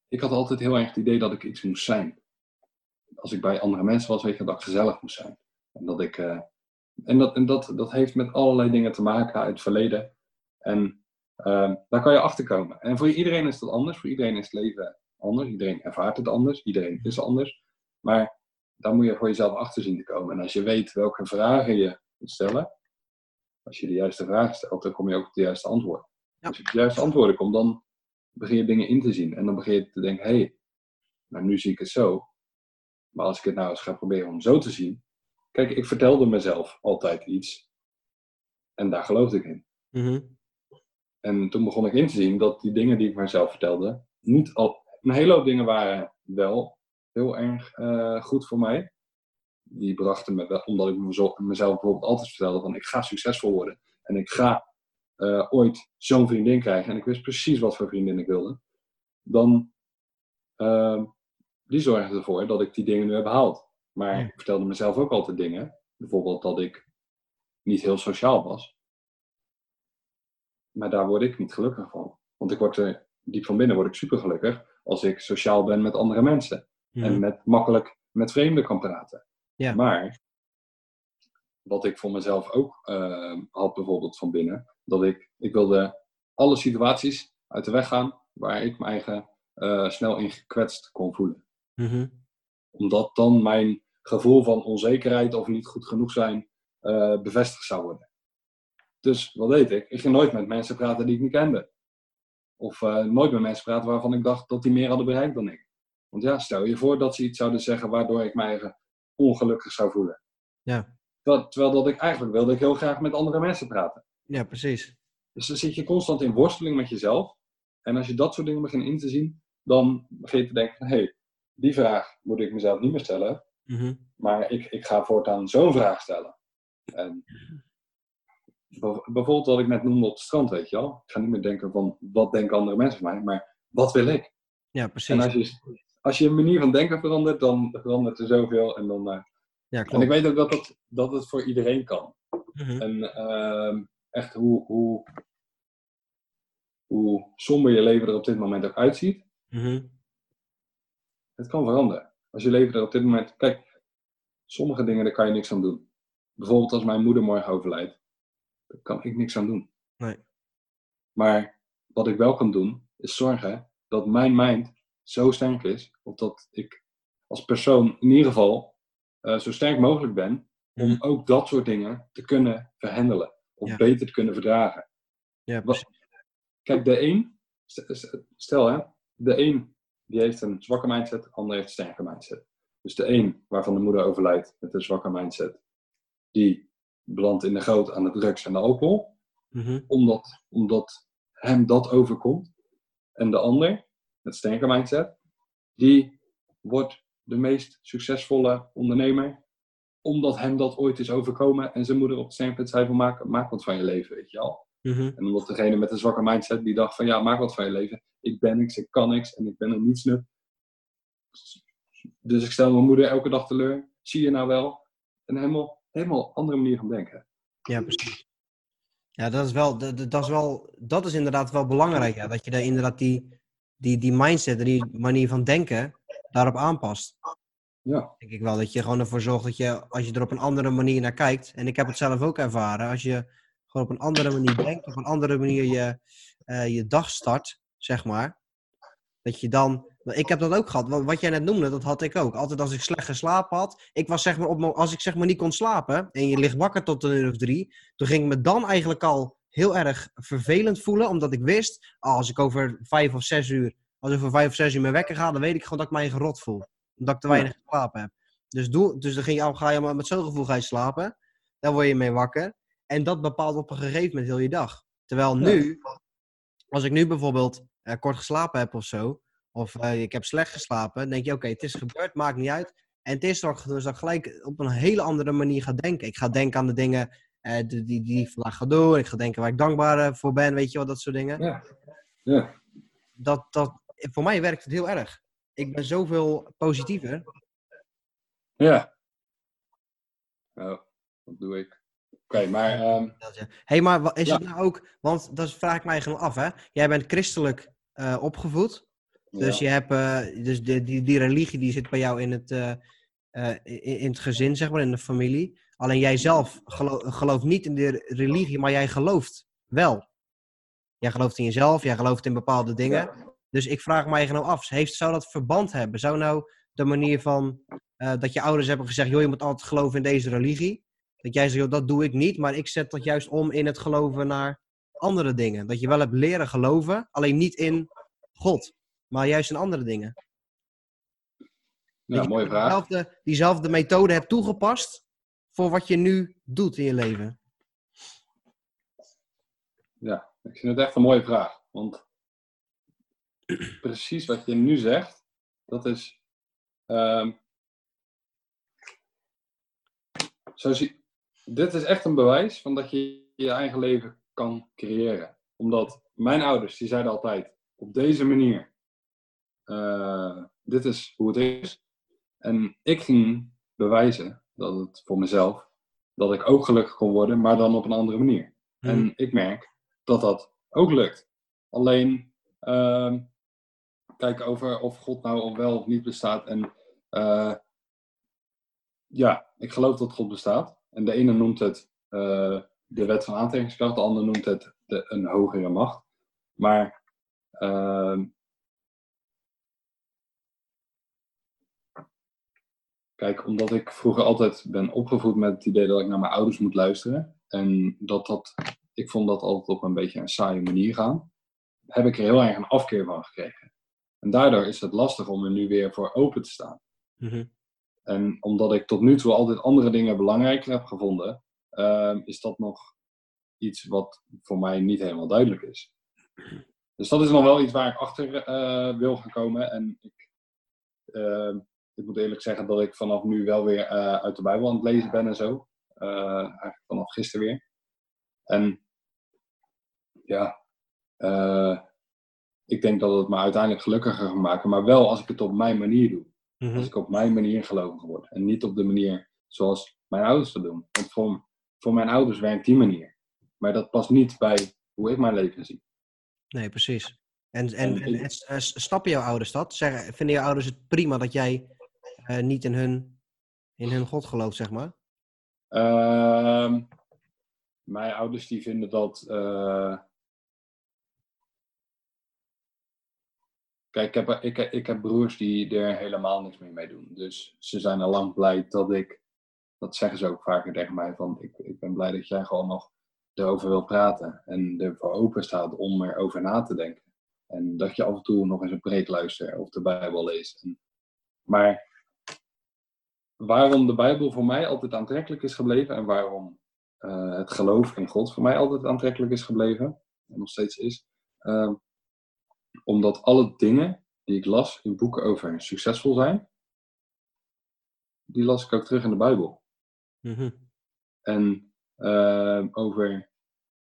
ik had altijd heel erg het idee dat ik iets moest zijn. Als ik bij andere mensen was, weet je, dat ik gezellig moest zijn. En dat ik... Uh, en dat, en dat, dat heeft met allerlei dingen te maken uit het verleden. En uh, daar kan je achter komen. En voor iedereen is dat anders. Voor iedereen is het leven anders. Iedereen ervaart het anders. Iedereen is anders. Maar daar moet je voor jezelf achter zien te komen. En als je weet welke vragen je moet stellen, als je de juiste vragen stelt, dan kom je ook op de juiste antwoord. Als je op de juiste antwoorden komt, dan begin je dingen in te zien. En dan begin je te denken, hé, hey, nou nu zie ik het zo. Maar als ik het nou eens ga proberen om zo te zien. Kijk, ik vertelde mezelf altijd iets. En daar geloofde ik in. Mhm. En toen begon ik in te zien dat die dingen die ik mezelf vertelde, niet al. Een hele hoop dingen waren wel heel erg uh, goed voor mij die brachten me wel, omdat ik mezelf bijvoorbeeld altijd vertelde van ik ga succesvol worden. En ik ga uh, ooit zo'n vriendin krijgen. En ik wist precies wat voor vriendin ik wilde. Dan, uh, die zorgde ervoor dat ik die dingen nu heb behaald. Maar ik vertelde mezelf ook altijd dingen. Bijvoorbeeld dat ik niet heel sociaal was. Maar daar word ik niet gelukkig van. Want ik word er, diep van binnen word ik super gelukkig als ik sociaal ben met andere mensen. En met, makkelijk met vreemden kan praten. Ja. Maar wat ik voor mezelf ook uh, had bijvoorbeeld van binnen, dat ik, ik wilde alle situaties uit de weg gaan waar ik me eigen uh, snel in gekwetst kon voelen. Mm Omdat dan mijn gevoel van onzekerheid of niet goed genoeg zijn uh, bevestigd zou worden. Dus wat deed ik? Ik ging nooit met mensen praten die ik niet kende. Of nooit met mensen praten waarvan ik dacht dat die meer hadden bereikt dan ik. Want ja, stel je voor dat ze iets zouden zeggen waardoor ik eigen ongelukkig zou voelen. Ja. Terwijl, terwijl dat ik eigenlijk wilde ik heel graag met andere mensen praten. Ja, precies. Dus dan zit je constant in worsteling met jezelf. En als je dat soort dingen begint in te zien, dan begin je te denken hé, hey, die vraag moet ik mezelf niet meer stellen. Mhm. Maar ik, ik ga voortaan zo'n vraag stellen. En bijvoorbeeld wat ik net noemde op het strand, weet je wel. Ik ga niet meer denken van, wat denken andere mensen van mij, maar wat wil ik? Ja, precies. En als je, als je een manier van denken verandert, dan verandert er zoveel. En, dan, uh... ja, klopt. en ik weet ook dat het, dat het voor iedereen kan. Mhm. En uh, echt hoe, hoe, hoe somber je leven er op dit moment ook uitziet, mhm. het kan veranderen. Als je leven er op dit moment. Kijk, sommige dingen daar kan je niks aan doen. Bijvoorbeeld als mijn moeder morgen overlijdt, daar kan ik niks aan doen. Nee. Maar wat ik wel kan doen, is zorgen dat mijn mind zo sterk is, of dat ik als persoon in ieder geval uh, zo sterk mogelijk ben om mhm. ook dat soort dingen te kunnen verhandelen of beter te kunnen verdragen. Ja, Kijk, de een, stel hè, de een die heeft een zwakke mindset, de ander heeft een sterke mindset. Dus de een waarvan de moeder overlijdt met een zwakke mindset, die belandt in de goot aan de drugs en de alcohol, mhm. omdat, omdat hem dat overkomt. En de ander met sterke mindset, die wordt de meest succesvolle ondernemer, omdat hem dat ooit is overkomen en zijn moeder op het sterrenpunt zei van maak, maak wat van je leven, weet je al. Mhm. En omdat degene met een zwakke mindset die dacht van ja, maak wat van je leven. Ik ben niks, ik kan niks en ik ben er niets nut. Dus ik stel mijn moeder elke dag teleur. Zie je nou wel? Een helemaal, helemaal andere manier van denken. Ja, precies. Ja, dat is wel, dat, dat is wel, dat is inderdaad wel belangrijk. Ja, dat je daar inderdaad die, die, die mindset, die manier van denken, daarop aanpast. Ja. Denk ik wel dat je gewoon ervoor zorgt dat je, als je er op een andere manier naar kijkt, en ik heb het zelf ook ervaren, als je gewoon op een andere manier denkt, op een andere manier je, eh, je dag start, zeg maar. Dat je dan, ik heb dat ook gehad, wat, wat jij net noemde, dat had ik ook. Altijd als ik slecht geslapen had, ik was zeg maar, op, als ik zeg maar niet kon slapen en je ligt wakker tot een uur of drie, toen ging ik me dan eigenlijk al heel erg vervelend voelen, omdat ik wist, oh, als ik over vijf of zes uur, als ik over vijf of zes uur mijn wekker ga, dan weet ik gewoon dat ik mij gerot voel. Omdat ik te weinig geslapen heb. Dus, doe, dus dan ging je, ga je maar met zo'n gevoel ga je slapen. Dan word je mee wakker. En dat bepaalt op een gegeven moment heel je dag. Terwijl nu, als ik nu bijvoorbeeld uh, kort geslapen heb of zo, of uh, ik heb slecht geslapen, dan denk je, oké, het is gebeurd, maakt niet uit. En het is toch dus dat ik gelijk op een hele andere manier ga denken. Ik ga denken aan de dingen uh, die, die, die ik vandaag ga doen. Ik ga denken waar ik dankbaar voor ben, weet je wel, dat soort dingen. Ja. ja. Dat, dat, voor mij werkt het heel erg. Ik ben zoveel positiever. Ja. Oh, dat doe ik. Oké, maar... Um... hey, maar is het nou ook... Want dat vraag ik mij eigenlijk af, hè. Jij bent christelijk uh, opgevoed. Dus, je hebt, uh, dus de, die, die religie die zit bij jou in het, uh, in, in, het gezin, zeg maar, in de familie. Alleen jij zelf geloof, gelooft niet in de religie, maar jij gelooft wel. Jij gelooft in jezelf, jij gelooft in bepaalde dingen. Ja. Dus ik vraag me eigenlijk nou af, heeft, zou dat verband hebben? Zou nou de manier van dat je ouders hebben gezegd, joh, je moet altijd geloven in deze religie. Dat jij zegt, dat doe ik niet, maar ik zet dat juist om in het geloven naar andere dingen. Dat je wel hebt leren geloven, alleen niet in God, maar juist in andere dingen. Ja, mooie vraag. Diezelfde, diezelfde methode hebt toegepast voor wat je nu doet in je leven. Ja, ik vind het echt een mooie vraag. Want precies wat je nu zegt, dat is. Uh, zo zie, dit is echt een bewijs van dat je je eigen leven kan creëren. Omdat mijn ouders, die zeiden altijd, op deze manier, uh, dit is hoe het is. En ik ging bewijzen dat het voor mezelf, dat ik ook gelukkig kon worden, maar dan op een andere manier. Hmm. En ik merk dat dat ook lukt. Alleen, uh, kijk over of God nou wel of niet bestaat. En uh, ja, ik geloof dat God bestaat. En de ene noemt het uh, de wet van aantrekkingskracht, de ander noemt het de, een hogere macht. Maar kijk, omdat ik vroeger altijd ben opgevoed met het idee dat ik naar mijn ouders moet luisteren. En dat dat, ik vond dat altijd op een beetje een saaie manier gaan. Heb ik er heel erg een afkeer van gekregen. En daardoor is het lastig om er nu weer voor open te staan. Mm en omdat ik tot nu toe altijd andere dingen belangrijker heb gevonden, uh, is dat nog iets wat voor mij niet helemaal duidelijk is. Dus dat is nog wel iets waar ik achter uh, wil gaan komen. En ik, uh, ik moet eerlijk zeggen dat ik vanaf nu wel weer eh, uit de Bijbel aan het lezen ben en zo. eigenlijk vanaf gisteren weer. En ja, ik denk dat het me uiteindelijk gelukkiger gaat maken, maar wel als ik het op mijn manier doe. Als mhm. ik op mijn manier gelovig word. En niet op de manier zoals mijn ouders dat doen. Want voor, voor mijn ouders werkt die manier. Maar dat past niet bij hoe ik mijn leven zie. Nee, precies. En, en, en, en eh, snappen jouw ouders dat? Zeggen, vinden jouw ouders het prima dat jij uh, niet in hun, in hun God gelooft, zeg maar? Uh, mijn ouders die vinden dat uh, Kijk, ik heb, ik, ik heb broers die er helemaal niks meer mee doen. Dus ze zijn al lang blij dat ik, dat zeggen ze ook vaker tegen mij, van ik, ik ben blij dat jij gewoon nog erover wil praten. En ervoor open staat om erover na te denken. En dat je af en toe nog eens een preek luistert of de Bijbel leest. En, maar waarom de Bijbel voor mij altijd aantrekkelijk is gebleven en waarom uh, het geloof in God voor mij altijd aantrekkelijk is gebleven, en nog steeds is, uh, omdat alle dingen die ik las in boeken over succesvol zijn, die las ik ook terug in de Bijbel. Mhm. En uh, over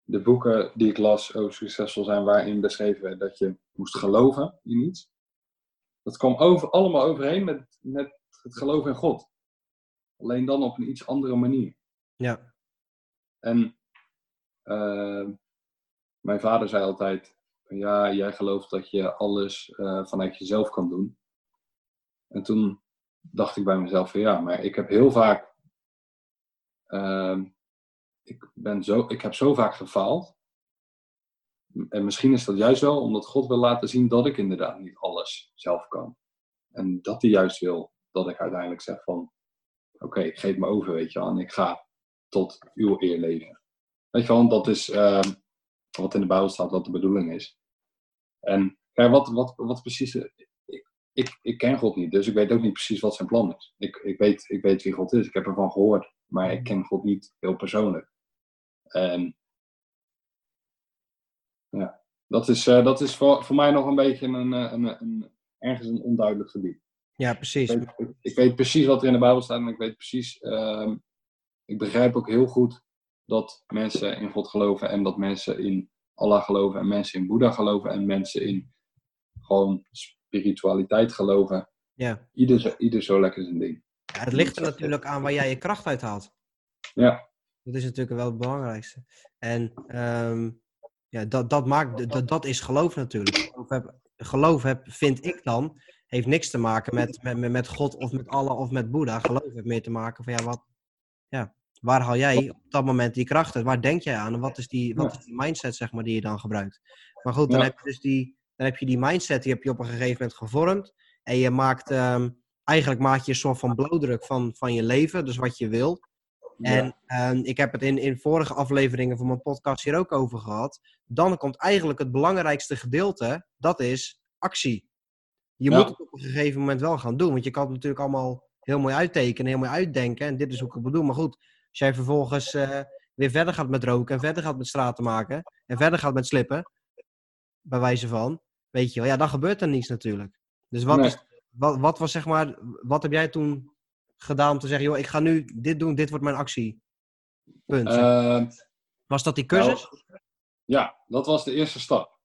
de boeken die ik las over succesvol zijn, waarin beschreven werd dat je moest geloven in iets. Dat kwam over, allemaal overheen met, met het geloof in God. Alleen dan op een iets andere manier. Ja. En uh, mijn vader zei altijd: ja, jij gelooft dat je alles uh, vanuit jezelf kan doen. En toen dacht ik bij mezelf van ja, maar ik heb heel vaak uh, ik, ben zo, ik heb zo vaak gefaald. En misschien is dat juist wel omdat God wil laten zien dat ik inderdaad niet alles zelf kan. En dat hij juist wil dat ik uiteindelijk zeg van, oké, geef me over, weet je wel, en ik ga tot uw eer leven. Weet je wel, dat is ehm, wat in de Bijbel staat, wat de bedoeling is. En wat, wat, wat precies, ik, ik, ik ken God niet, dus ik weet ook niet precies wat zijn plan is. Ik, ik, weet, ik weet wie God is, ik heb ervan gehoord, maar ik ken God niet heel persoonlijk. En ja, dat is, uh, dat is voor, voor mij nog een beetje een, eh, een, een ergens een onduidelijk gebied. Ja, precies. Ik weet, ik weet, precies wat er in de Bijbel staat en ik weet precies, uh, ik begrijp ook heel goed dat mensen in God geloven en dat mensen in Allah geloven en mensen in Boeddha geloven en mensen in gewoon spiritualiteit geloven. Ja. Ieder, ieder zo lekker zijn ding. Ja, het ligt er natuurlijk aan waar jij je kracht uit haalt. Ja. Dat is natuurlijk wel het belangrijkste. En um, ja, dat, dat, maakt, dat, dat is geloof natuurlijk. Geloof heb, geloof heb, vind ik dan, heeft niks te maken met, met, met God of met Allah of met Boeddha. Geloof heeft meer te maken van ja, wat, ja, waar haal jij op dat moment die kracht uit? Waar denk jij aan? En wat is die, wat is die mindset zeg maar, die je dan gebruikt? Maar goed, dan, heb je dus die, dan heb je die mindset, die heb je op een gegeven moment gevormd. En je maakt, um, eigenlijk maak je een soort van blauwdruk van, van je leven, dus wat je wil. En ja. um, ik heb het in, in vorige afleveringen van mijn podcast hier ook over gehad. Dan komt eigenlijk het belangrijkste gedeelte, dat is actie. Je ja. moet het op een gegeven moment wel gaan doen. Want je kan het natuurlijk allemaal heel mooi uittekenen, heel mooi uitdenken. En dit is hoe ik het bedoel. Maar goed, als jij vervolgens uh, weer verder gaat met roken en verder gaat met straten maken en verder gaat met slippen, bij wijze van, weet je wel, ja, dan gebeurt er niets natuurlijk. Dus wat, nee. is, wat, wat was zeg maar, wat heb jij toen gedaan om te zeggen, joh, ik ga nu dit doen, dit wordt mijn actie? Punt. Uh, was dat die cursus? Nou, ja, dat was de eerste stap.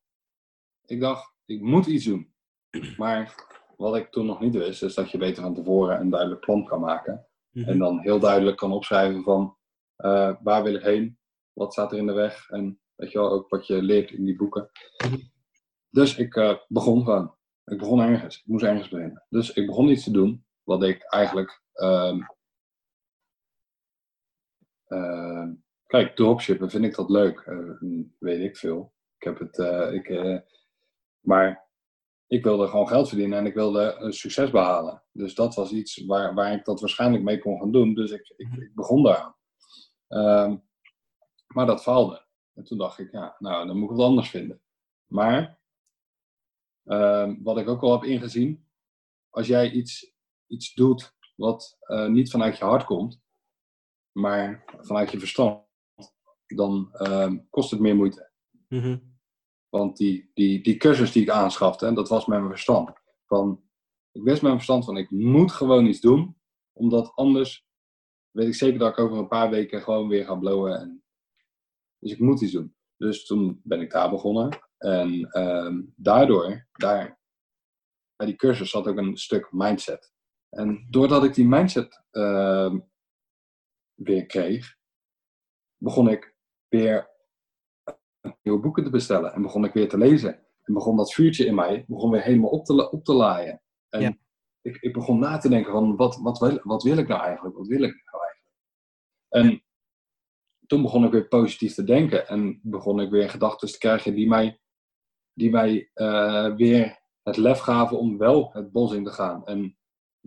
Ik dacht, ik moet iets doen. Maar wat ik toen nog niet wist, is dat je beter van tevoren een duidelijk plan kan maken. -hmm. En dan heel duidelijk kan opschrijven van uh, waar wil ik heen, wat staat er in de weg en weet je wel, ook wat je leert in die boeken. -hmm. Dus ik uh, begon gewoon. Ik begon ergens. Ik moest ergens beginnen. Dus ik begon iets te doen wat ik eigenlijk. Um, uh, kijk, dropshippen vind ik dat leuk. Uh, weet ik veel. Ik heb het. ik, maar ik wilde gewoon geld verdienen en ik wilde een succes behalen. Dus dat was iets waar, waar ik dat waarschijnlijk mee kon gaan doen. Dus ik, ik, begon daaraan. Um, maar dat faalde. En toen dacht ik, ja, nou, dan moet ik wat anders vinden. Maar um, wat ik ook al heb ingezien, als jij iets, iets doet wat uh, niet vanuit je hart komt, maar vanuit je verstand, dan um, kost het meer moeite. Mm. Want die, die, die cursus die ik aanschafte, dat was mijn verstand. Van, ik wist mijn verstand van, ik moet gewoon iets doen. Omdat anders weet ik zeker dat ik over een paar weken gewoon weer ga blowen. En, dus ik moet iets doen. Dus toen ben ik daar begonnen. En um, daardoor, daar, bij die cursus zat ook een stuk mindset. En doordat ik die mindset uh, weer kreeg, begon ik weer nieuwe boeken te bestellen. En begon ik weer te lezen. En begon dat vuurtje in mij begon weer helemaal op te, op te laaien. En ja. ik, ik begon na te denken van, wat, wat, wil, wat wil ik nou eigenlijk? Wat wil ik nou eigenlijk? En toen begon ik weer positief te denken. En begon ik weer gedachten te krijgen die mij, die mij uh, weer het lef gaven om wel het bos in te gaan. En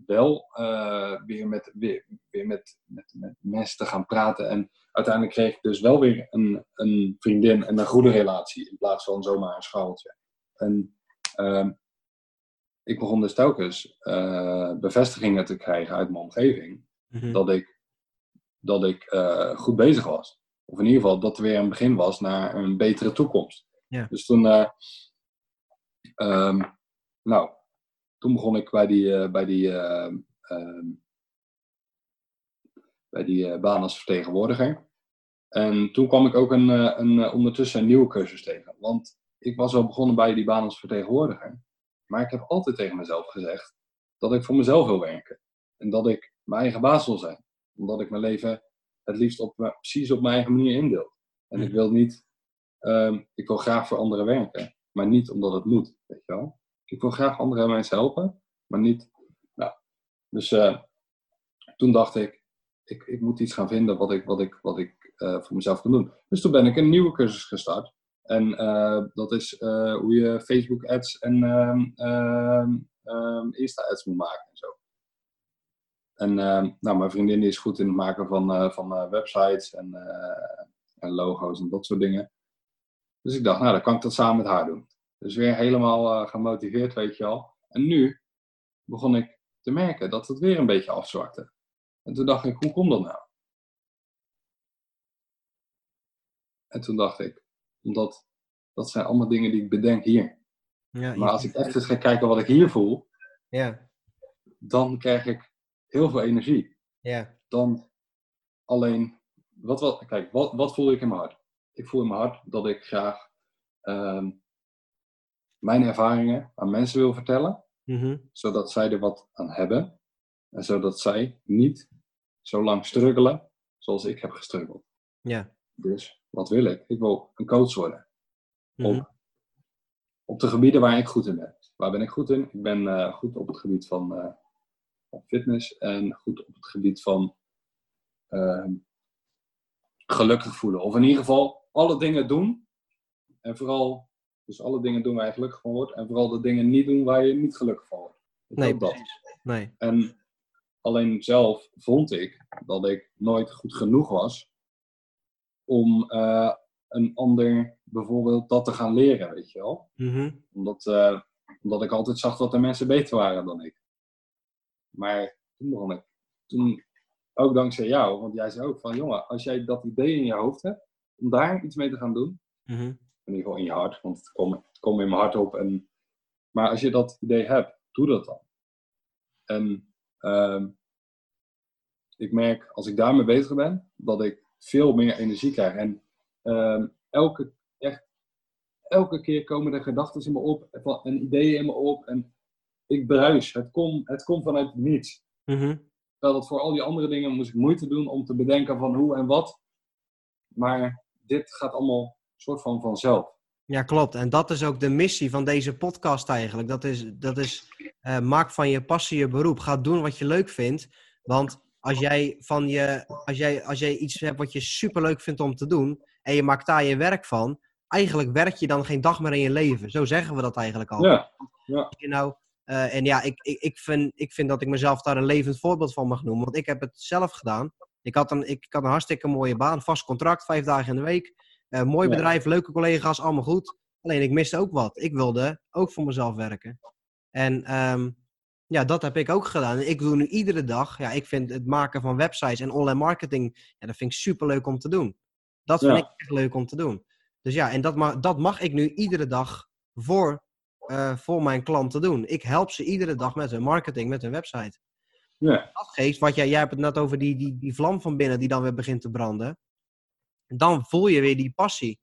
wel uh, weer, met, weer, weer met, met, met mensen te gaan praten. En uiteindelijk kreeg ik dus wel weer een, een vriendin en een goede relatie. In plaats van zomaar een schouweltje. En uh, ik begon dus telkens uh, bevestigingen te krijgen uit mijn omgeving. Mm-hmm. Dat ik, dat ik uh, goed bezig was. Of in ieder geval dat er weer een begin was naar een betere toekomst. Dus toen, um, nou, toen begon ik bij die, bij die, uh, bij die baan als vertegenwoordiger. En toen kwam ik ook een, een, ondertussen een nieuwe cursus tegen. Want ik was wel begonnen bij die baan als vertegenwoordiger. Maar ik heb altijd tegen mezelf gezegd dat ik voor mezelf wil werken. En dat ik mijn eigen baas wil zijn. Omdat ik mijn leven het liefst op, precies op mijn eigen manier indeel. En ik wil niet, um, ik wil graag voor anderen werken. Maar niet omdat het moet, weet je wel. Ik wil graag andere mensen helpen, maar niet. Nou, dus uh, toen dacht ik, ik, ik moet iets gaan vinden wat ik, wat ik, wat ik eh, voor mezelf kan doen. Dus toen ben ik een nieuwe cursus gestart. En eh, dat is eh, hoe je Facebook ads en ehm, Insta ads moet maken en zo. En nou, mijn vriendin is goed in het maken van, van websites en, en logo's en dat soort dingen. Dus ik dacht, nou dan kan ik dat samen met haar doen. Dus weer helemaal gemotiveerd, weet je al. En nu begon ik te merken dat het weer een beetje afzwakte. En toen dacht ik, hoe komt dat nou? En toen dacht ik, omdat dat zijn allemaal dingen die ik bedenk hier. Ja, Maar als ik echt eens ga kijken wat ik hier voel, Ja, dan krijg ik heel veel energie. ja, Dan alleen, wat, wat, kijk, wat, wat voel ik in mijn hart? Ik voel in mijn hart dat ik graag ehm, mijn ervaringen aan mensen wil vertellen, mhm, zodat zij er wat aan hebben. En zodat zij niet zo lang struggelen zoals ik heb gestruggeld. ja. Dus wat wil ik? Ik wil een coach worden. mhm, Op, op de gebieden waar ik goed in ben. Waar ben ik goed in? Ik ben eh, goed op het gebied van eh, van fitness en goed op het gebied van ehm, gelukkig voelen. Of in ieder geval alle dingen doen. En vooral, dus alle dingen doen waar je gelukkig van wordt. En vooral de dingen niet doen waar je niet gelukkig van wordt. Ik Nee, dat. Nee. En alleen zelf vond ik dat ik nooit goed genoeg was om eh, een ander bijvoorbeeld dat te gaan leren, weet je wel. Mhm, Omdat, eh, omdat ik altijd zag dat er mensen beter waren dan ik. Maar toen begon ik, toen, ook dankzij jou, want jij zei ook van, jongen, als jij dat idee in je hoofd hebt, om daar iets mee te gaan doen, mhm, in ieder geval in je hart, want het komt in mijn hart op. En, maar als je dat idee hebt, doe dat dan. En ehm, ik merk, als ik daarmee bezig ben, dat ik veel meer energie krijg. En ehm, elke, echt, elke keer komen er gedachten in me op en- ideeën in me op. En ik bruis. Het komt het komt vanuit niets. mhm. Terwijl dat voor al die andere dingen moest ik moeite doen om te bedenken van hoe en wat. Maar dit gaat allemaal soort van vanzelf. Ja, klopt. En dat is ook de missie van deze podcast eigenlijk. Dat is, dat is eh, maak van je passie je beroep. Ga doen wat je leuk vindt. Want als jij, van je, als jij, als jij iets hebt wat je superleuk vindt om te doen... en je maakt daar je werk van... eigenlijk werk je dan geen dag meer in je leven. Zo zeggen we dat eigenlijk al. Ja, je nou, eh, en ja, ik, ik, ik, vind, ik vind dat ik mezelf daar een levend voorbeeld van mag noemen. Want ik heb het zelf gedaan. Ik had een, ik, had een hartstikke mooie baan, vast contract, vijf dagen in de week. Eh, mooi Ja. bedrijf, leuke collega's, allemaal goed. Alleen ik miste ook wat. Ik wilde ook voor mezelf werken. En ehm, ja, dat heb ik ook gedaan. Ik doe nu iedere dag, ja, ik vind het maken van websites en online marketing, ja, dat vind ik super leuk om te doen. Dat vind Ja. ik echt leuk om te doen. Dus ja, en dat mag, dat mag ik nu iedere dag voor eh, voor mijn klanten doen. Ik help ze iedere dag met hun marketing, met hun website. ja, Dat geeft, wat jij, jij hebt het net over die, die, die vlam van binnen die dan weer begint te branden. Dan voel je weer die passie.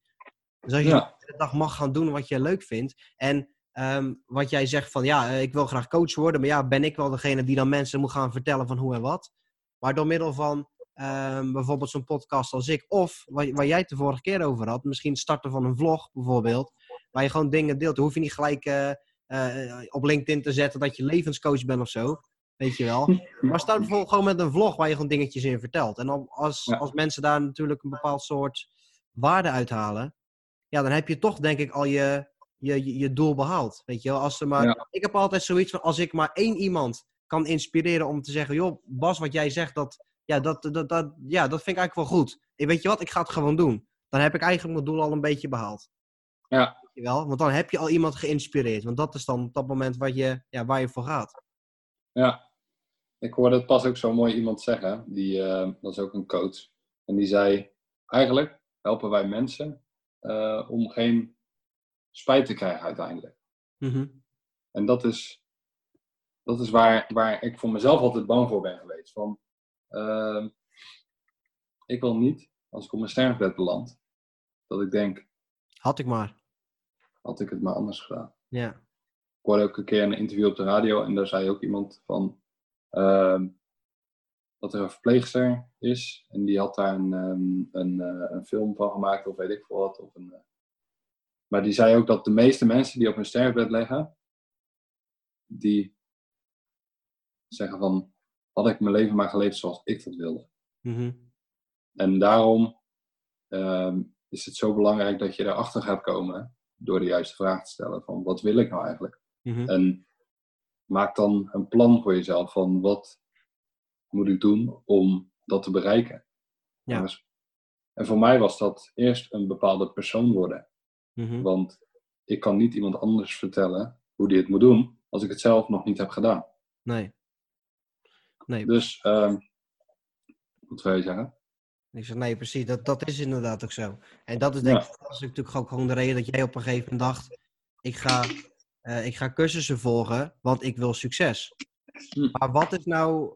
Dus als je ja, de dag mag gaan doen wat je leuk vindt. En ehm, wat jij zegt van ja, eh, ik wil graag coach worden. Maar ja, ben ik wel degene die dan mensen moet gaan vertellen van hoe en wat. Maar door middel van ehm, bijvoorbeeld zo'n podcast als ik. Of waar, waar jij het de vorige keer over had. Misschien starten van een vlog bijvoorbeeld. Waar je gewoon dingen deelt. Dan hoef je niet gelijk eh, eh, op LinkedIn te zetten dat je levenscoach bent of zo. Weet je wel. Maar start bijvoorbeeld gewoon met een vlog waar je gewoon dingetjes in vertelt. En dan als, Ja. als mensen daar natuurlijk een bepaald soort waarde uithalen. Ja, dan heb je toch denk ik al je, je, je, je doel behaald. Weet je wel. Als er maar, Ja. Ik heb altijd zoiets van als ik maar één iemand kan inspireren om te zeggen. Joh, Bas, wat jij zegt, dat, ja, dat, dat, dat, ja, dat vind ik eigenlijk wel goed. En weet je wat, ik ga het gewoon doen. Dan heb ik eigenlijk mijn doel al een beetje behaald. Ja. Weet je wel? Want dan heb je al iemand geïnspireerd. Want dat is dan op dat moment wat je, ja, waar je voor gaat. ja. Ik hoorde het pas ook zo mooi iemand zeggen, die, eh, dat is ook een coach. En die zei, eigenlijk helpen wij mensen eh, om geen spijt te krijgen uiteindelijk. Mhm. En dat is, dat is waar, waar ik voor mezelf altijd bang voor ben geweest. Van, ehm, ik wil niet, als ik op mijn sterfbed beland, dat ik denk, Had ik maar. had ik het maar anders gedaan. Ja. Ik hoorde ook een keer een interview op de radio en daar zei ook iemand van ehm, dat er een verpleegster is en die had daar een, ehm, een, eh, een film van gemaakt of weet ik veel wat. Of een, eh, maar die zei ook dat de meeste mensen die op hun sterfbed liggen, die zeggen van had ik mijn leven maar geleefd zoals ik dat wilde. Mhm. En daarom ehm, is het zo belangrijk dat je erachter gaat komen door de juiste vraag te stellen van wat wil ik nou eigenlijk? Mhm. En maak dan een plan voor jezelf van wat moet ik doen om dat te bereiken. Ja. En voor mij was dat eerst een bepaalde persoon worden. Mhm. Want ik kan niet iemand anders vertellen hoe die het moet doen als ik het zelf nog niet heb gedaan. Nee. Nee, Dus, ehm wat wil je zeggen? ik zeg, nee, precies. Dat, dat is inderdaad ook zo. En dat is denk Ja. ik, dat is natuurlijk ook gewoon de reden dat jij op een gegeven moment dacht, ik ga, eh, ik ga cursussen volgen, want ik wil succes. Hm. Maar wat is nou,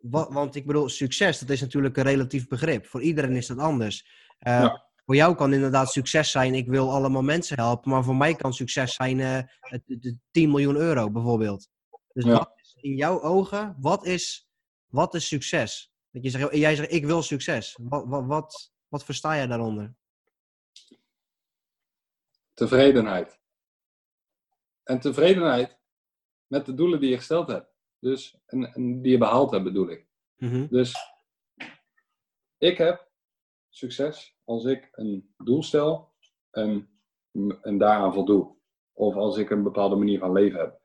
wat, want ik bedoel, succes, dat is natuurlijk een relatief begrip. Voor iedereen is dat anders. Eh, Ja. Voor jou kan inderdaad succes zijn, ik wil allemaal mensen helpen. Maar voor mij kan succes zijn eh, het- de 10 miljoen euro bijvoorbeeld. Dus Ja. wat is in jouw ogen, wat is, wat is succes? Dat je zegt, jij zegt, ik wil succes. Wat, wat, wat, wat versta jij daaronder? Tevredenheid. En tevredenheid met de doelen die je gesteld hebt. Dus, en, en die je behaald hebt, bedoel ik. Mhm, Dus ik heb succes als ik een doel stel en, en daaraan voldoe. Of als ik een bepaalde manier van leven heb.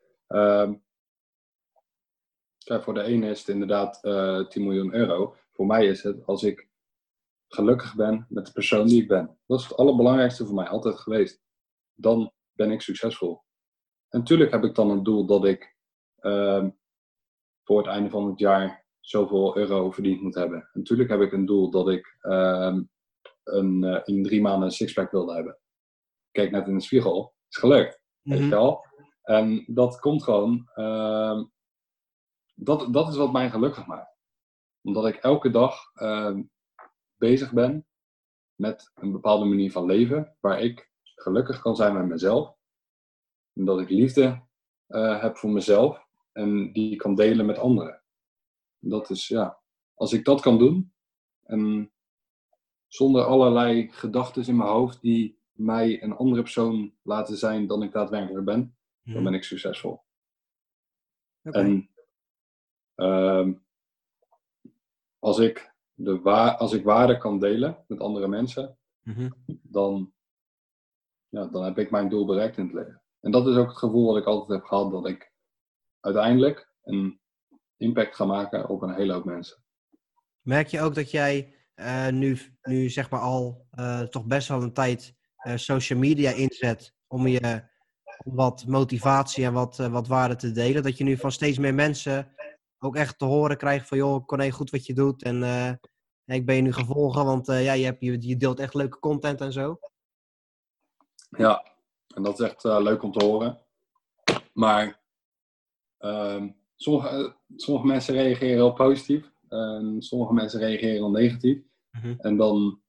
Kijk, voor de ene is het inderdaad eh 10 miljoen euro. Voor mij is het als ik gelukkig ben met de persoon die ik ben. Dat is het allerbelangrijkste voor mij altijd geweest. Dan ben ik succesvol. En natuurlijk heb ik dan een doel dat ik ehm, voor het einde van het jaar zoveel euro verdiend moet hebben. En natuurlijk heb ik een doel dat ik ehm, een, eh, in drie maanden een sixpack wilde hebben. Kijk net in de spiegel, is gelukt. Weet je mhm, wel? En dat komt gewoon. ehm, dat, dat is wat mij gelukkig maakt. Omdat ik elke dag ehm, bezig ben met een bepaalde manier van leven. Waar ik gelukkig kan zijn met mezelf. En dat ik liefde eh, heb voor mezelf. En die kan delen met anderen. Dat is ja. Als ik dat kan doen. En zonder allerlei gedachten in mijn hoofd die mij een andere persoon laten zijn dan ik daadwerkelijk ben, dan mhm. ben ik succesvol. En ehm, als, ik de wa- als ik waarde kan delen met andere mensen, Mhm, dan, ja, dan heb ik mijn doel bereikt in het leven. En dat is ook het gevoel wat ik altijd heb gehad, dat ik uiteindelijk een impact ga maken op een hele hoop mensen. Merk je ook dat jij eh, nu, nu zeg maar al eh, toch best wel een tijd eh, social media inzet om je om wat motivatie en wat, wat waarde te delen? Dat je nu van steeds meer mensen ook echt te horen krijgt van joh, Corné, goed wat je doet en ik ben je nu gevolgen, want ja, je, hebt, je, je deelt echt leuke content en zo. Ja, en dat is echt leuk om te horen. Maar ehm, sommige, eh, sommige mensen reageren heel positief. En sommige mensen reageren heel negatief. Mhm. En dan,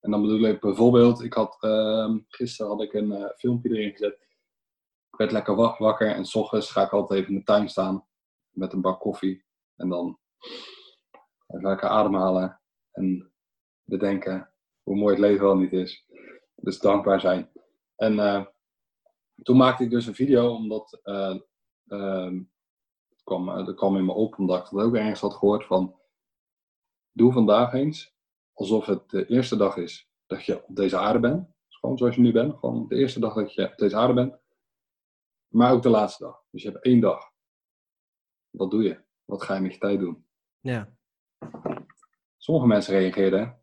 en dan bedoel ik bijvoorbeeld, ik had, ehm, gisteren had ik een eh, filmpje erin gezet. Ik werd lekker wa- wakker en s ochtends ga ik altijd even in de tuin staan met een bak koffie. En dan even lekker ademhalen en bedenken hoe mooi het leven wel niet is. Dus dankbaar zijn. En eh, toen maakte ik dus een video, omdat eh, ehm, kwam, eh, dat kwam in me op, omdat ik dat ook ergens had gehoord van, doe vandaag eens alsof het de eerste dag is dat je op deze aarde bent. Dus gewoon zoals je nu bent, gewoon de eerste dag dat je op deze aarde bent. Maar ook de laatste dag. Dus je hebt één dag. Wat doe je? Wat ga je met je tijd doen? Ja. Sommige mensen reageerden.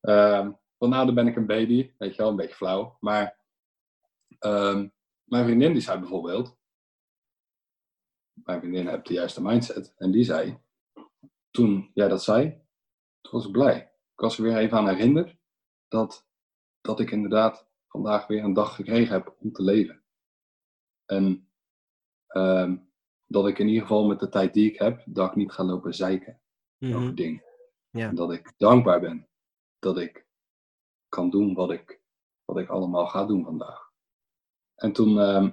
ehm van nou, dan ben ik een baby. Weet je wel, een beetje flauw. Maar ehm, mijn vriendin die zei bijvoorbeeld. Mijn vriendin heeft de juiste mindset. En die zei. Toen jij dat zei. Toen was ik blij. Ik was er weer even aan herinnerd. Dat, dat ik inderdaad vandaag weer een dag gekregen heb om te leven. En ehm, dat ik in ieder geval met de tijd die ik heb. Dat ik niet ga lopen zeiken Mhm. over dingen. Ja. En dat ik dankbaar ben dat ik kan doen wat ik, wat ik allemaal ga doen vandaag. En toen ehm,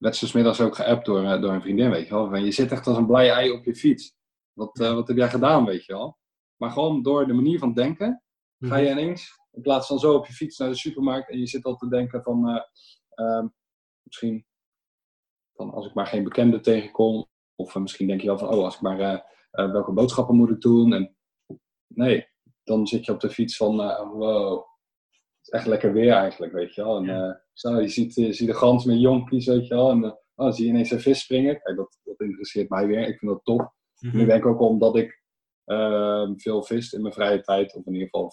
werd ze smiddags ook geappt door, eh, door een vriendin, weet je wel. Van, je zit echt als een blij ei op je fiets. Wat, eh, wat heb jij gedaan, weet je wel. Maar gewoon door de manier van denken, ga je ineens, in plaats van zo op je fiets naar de supermarkt en je zit al te denken van, eh, ehm, misschien van als ik maar geen bekende tegenkom, of misschien denk je wel van, oh, als ik maar welke boodschappen moet ik doen? En nee, dan zit je op de fiets van, wow, het is echt lekker weer eigenlijk, weet je wel. En Ja. zo, je, ziet, je ziet de gans met jonkies, weet je wel. En oh, dan zie je ineens een vis springen. Kijk, dat, dat interesseert mij weer. Ik vind dat. Mhm. Nu denk ik ook omdat ik ehm, veel vis in mijn vrije tijd, of in ieder geval,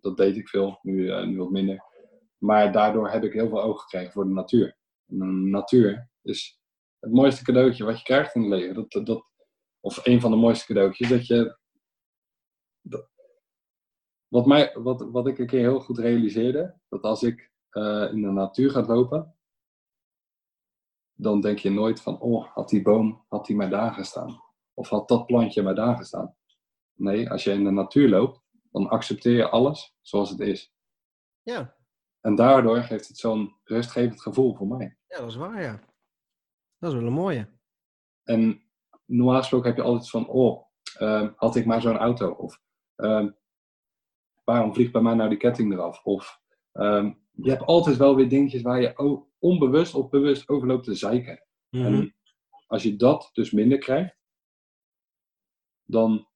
dat deed ik veel, nu, eh, nu wat minder. Maar daardoor heb ik heel veel oog gekregen voor de natuur. En de natuur is het mooiste cadeautje wat je krijgt in het leven. Dat, dat, of een van de mooiste cadeautjes, dat je... dat- wat, mij, wat, wat ik een keer heel goed realiseerde, dat als ik eh, in de natuur ga lopen, dan denk je nooit van, oh, had die boom, had die maar daar gestaan? Of had dat plantje maar daar gestaan? Nee, als je in de natuur loopt, dan accepteer je alles zoals het is. Ja. En daardoor geeft het zo'n rustgevend gevoel voor mij. ja, dat is waar, ja. Dat is wel een mooie. En normaal gesproken heb je altijd van, oh, ehm, had ik maar zo'n auto? Of ehm, waarom vliegt bij mij nou die ketting eraf? Of ehm, je hebt altijd wel weer dingetjes waar je onbewust of bewust over loopt te zeiken. Mhm. En als je dat dus minder krijgt, dan.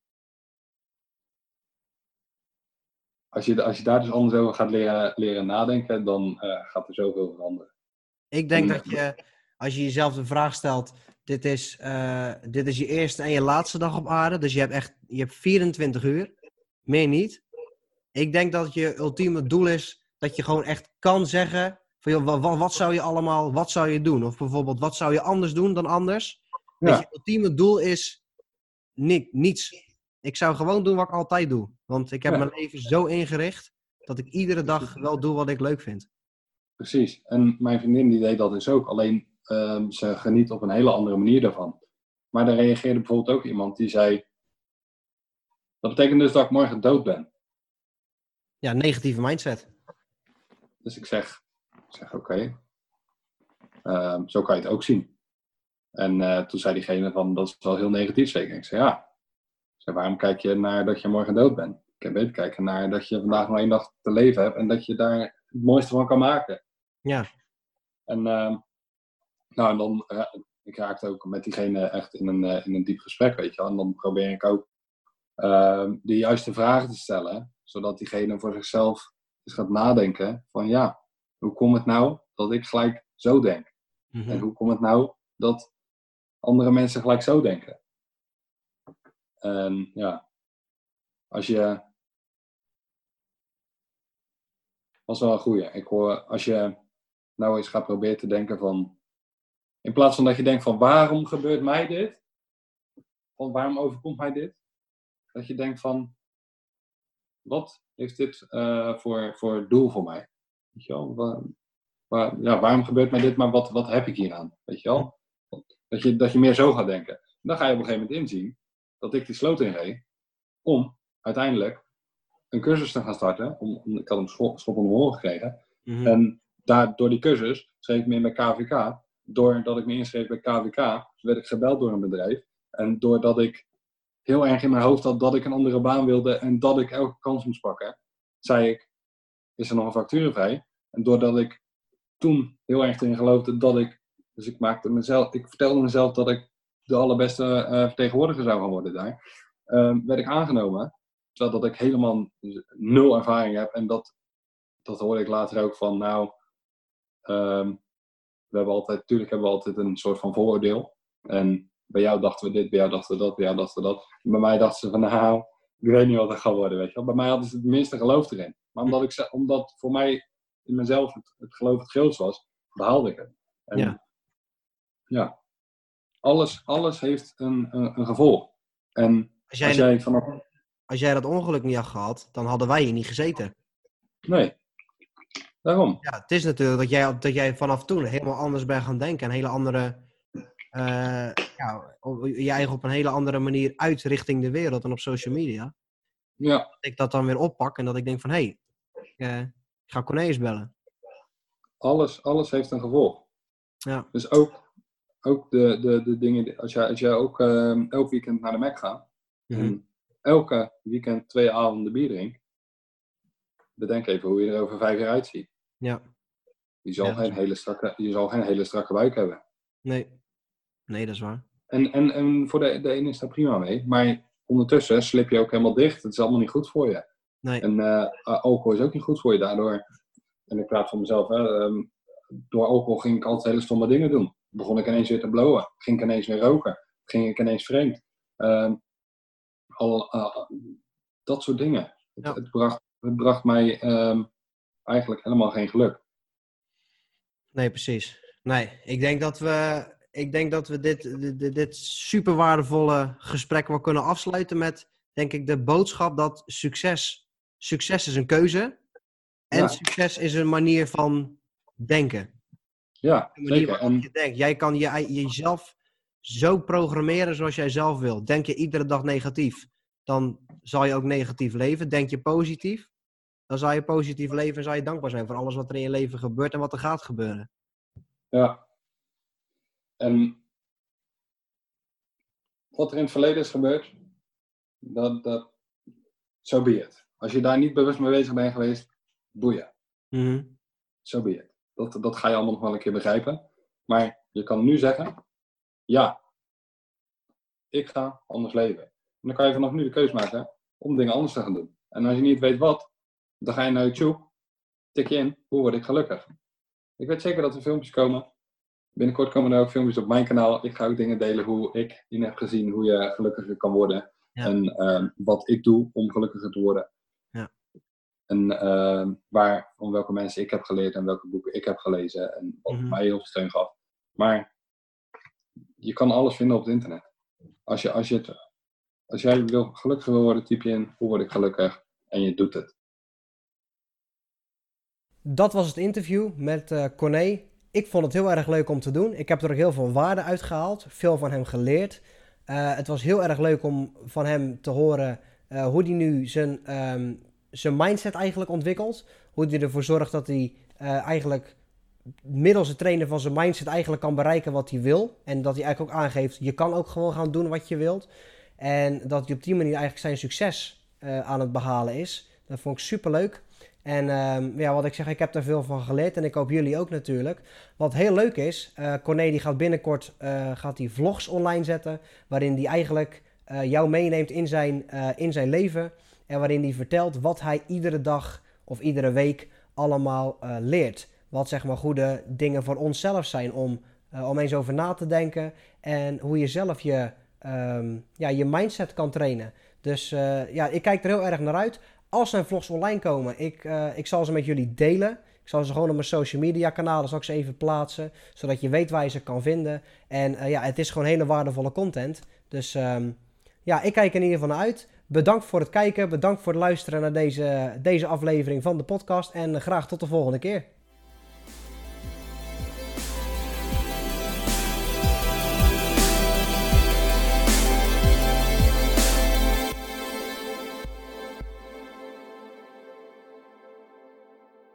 Als je, als je daar dus anders over gaat leren, leren nadenken, dan eh, gaat er zoveel veranderen. Ik denk En- dat je, als je jezelf de vraag stelt, dit is, eh, dit is je eerste en je laatste dag op aarde, dus je hebt echt je hebt 24 uur, meer niet. Ik denk dat je ultieme doel is dat je gewoon echt kan zeggen, van, joh, wa- wa- wat, zou je allemaal, wat zou je doen? Of bijvoorbeeld, wat zou je anders doen dan anders? Dat je ultieme doel is ni- niets. Ik zou gewoon doen wat ik altijd doe. Want ik heb Ja. mijn leven zo ingericht dat ik iedere dag wel doe wat ik leuk vind. Precies. En mijn vriendin die deed dat dus ook. Alleen ehm, ze geniet op een hele andere manier daarvan. Maar daar reageerde bijvoorbeeld ook iemand die zei: Dat betekent dus dat ik morgen dood ben. Ja, negatieve mindset. Dus ik zeg, ik zeg oké, Ehm, zo kan je het ook zien. En eh, toen zei diegene van, dat is wel heel negatief zeker. Ik zei, ja. Ik zei, waarom kijk je naar dat je morgen dood bent? Ik kan beter kijken naar dat je vandaag nog één dag te leven hebt en dat je daar het mooiste van kan maken. Ja. En, ehm, nou, en dan, ra- ik raakte ook met diegene echt in een, eh, in een diep gesprek, weet je wel. En dan probeer ik ook ehm, de juiste vragen te stellen, zodat diegene voor zichzelf eens gaat nadenken van, ja, hoe komt het nou dat ik gelijk zo denk? Mhm. En hoe komt het nou dat andere mensen gelijk zo denken? En ja, als je. was wel een goeie. Ik hoor, als je nou eens gaat proberen te denken van. In plaats van dat je denkt van waarom gebeurt mij dit? Van waarom overkomt mij dit? Dat je denkt van. Wat heeft dit eh, voor, voor doel voor mij? Weet je wel? Waar- waar- ja, waarom gebeurt mij dit, maar wat, wat heb ik hier aan? Weet je wel? Dat je, dat je meer zo gaat denken. Dan ga je op een gegeven moment inzien dat ik die sloot inreed om uiteindelijk een cursus te gaan starten. Om, om- ik had hem schop, schop onder mijn oren gekregen. Mhm. En daar, door die cursus schreef ik me in bij KVK. Doordat ik me inschreef bij KVK, werd ik gebeld door een bedrijf. En doordat ik heel erg in mijn hoofd had dat ik een andere baan wilde en dat ik elke kans moest pakken, zei ik, is er nog een factuur vrij? En doordat ik toen heel erg erin geloofde dat ik, dus ik maakte mezelf, ik vertelde mezelf dat ik de allerbeste eh, vertegenwoordiger zou gaan worden daar, ehm, werd ik aangenomen. Terwijl dat ik helemaal nul ervaring heb en dat, dat hoorde ik later ook van, nou, ehm, we hebben altijd, natuurlijk hebben we altijd een soort van vooroordeel. En bij jou dachten we dit, bij jou dachten we dat, bij jou dachten we dat. En bij mij dachten ze van, nou, ik weet niet wat het gaat worden, weet je wel. Bij mij hadden ze het minste geloof erin. Maar omdat, ik, ze- omdat voor mij in mezelf het, het geloof het grootst was, behaalde ik het. En, Ja. ja. Alles, alles heeft een, een, een gevolg. En Als jij, als jij vanaf... als jij dat ongeluk niet had gehad, dan hadden wij hier niet gezeten. Nee. Daarom. Ja, het is natuurlijk dat jij, dat jij vanaf toen helemaal anders bent gaan denken. Een hele andere. Eh, ja, je eigen op een hele andere manier uit richting de wereld en op social media. Ja. Dat ik dat dan weer oppak en dat ik denk van hé, hey, ik, eh, ik ga Cornelis bellen. Alles, alles heeft een gevolg. Ja. Dus ook, ook de, de, de dingen, als jij, als jij ook ehm, elk weekend naar de Mac gaat, Mhm. en elke weekend twee avonden bier drinkt, bedenk even hoe je er over vijf jaar uitziet. Ja, Je zal, Ja, geen, hele strakke, je zal geen hele strakke buik hebben. nee. Nee, dat is waar. En, en, en voor de, de ene is daar prima mee. Maar ondertussen slip je ook helemaal dicht. Het is allemaal niet goed voor je. Nee. En uh, alcohol is ook niet goed voor je. Daardoor, en ik praat van mezelf, hè, um, door alcohol ging ik altijd hele stomme dingen doen. Begon ik ineens weer te blowen. Ging ik ineens weer roken. Ging ik ineens vreemd. Um, al, uh, dat soort dingen. Ja. Het, het, bracht, het bracht mij um, eigenlijk helemaal geen geluk. Nee, precies. Nee, ik denk dat we, ik denk dat we dit, dit, dit super waardevolle gesprek wel kunnen afsluiten met, denk ik, de boodschap dat succes, succes is een keuze. En ja. succes is een manier van denken. Ja, een manier zeker. En... Je denkt. Jij kan je, jezelf zo programmeren zoals jij zelf wil. Denk je iedere dag negatief, dan zal je ook negatief leven. Denk je positief, dan zal je positief leven en zal je dankbaar zijn voor alles wat er in je leven gebeurt en wat er gaat gebeuren. Ja. En wat er in het verleden is gebeurd, dat, dat, zo so be it. Als je daar niet bewust mee bezig bent geweest, boeien. Mm -hmm. Zo so be it. Dat, dat ga je allemaal nog wel een keer begrijpen. Maar je kan nu zeggen, ja, ik ga anders leven. En dan kan je vanaf nu de keuze maken om dingen anders te gaan doen. En als je niet weet wat, dan ga je naar YouTube, tik je in, hoe word ik gelukkig? Ik weet zeker dat er filmpjes komen. Binnenkort komen er ook filmpjes op mijn kanaal. Ik ga ook dingen delen hoe ik in heb gezien hoe je gelukkiger kan worden. Ja. En uh, wat ik doe om gelukkiger te worden. Ja. En uh, waar, van welke mensen ik heb geleerd en welke boeken ik heb gelezen. En wat Mhm. mm -hmm. mij heel veel steun gaf. Maar je kan alles vinden op het internet. Als, je, als, je het, als jij wil, gelukkiger wil worden, typ je in hoe word ik gelukkig. En je doet het. Dat was het interview met uh, Corné. Ik vond het heel erg leuk om te doen. Ik heb er ook heel veel waarde uit gehaald. Veel van hem geleerd. Uh, het was heel erg leuk om van hem te horen uh, hoe hij nu zijn, um, zijn mindset eigenlijk ontwikkelt. Hoe hij ervoor zorgt dat hij uh, eigenlijk middels het trainen van zijn mindset eigenlijk kan bereiken wat hij wil. En dat hij eigenlijk ook aangeeft, je kan ook gewoon gaan doen wat je wilt. En dat hij op die manier eigenlijk zijn succes aan het behalen is. Dat vond ik super leuk. En uh, ja, wat ik zeg, ik heb daar veel van geleerd en ik hoop jullie ook natuurlijk. Wat heel leuk is, uh, Corné die gaat binnenkort uh, gaat die vlogs online zetten, waarin hij eigenlijk uh, jou meeneemt in zijn, in zijn leven en waarin hij vertelt wat hij iedere dag of iedere week allemaal leert. Wat zeg maar goede dingen voor onszelf zijn om, om eens over na te denken en hoe je zelf je, um, ja, je mindset kan trainen. Dus ja, ik kijk er heel erg naar uit als zijn vlogs online komen, ik, uh, ik zal ze met jullie delen. Ik zal ze gewoon op mijn social media kanalen zal ze even plaatsen, zodat je weet waar je ze kan vinden. En uh, ja, het is gewoon hele waardevolle content. Dus um, ja, ik kijk er in ieder geval naar uit. Bedankt voor het kijken, bedankt voor het luisteren naar deze, deze aflevering van de podcast en uh, graag tot de volgende keer.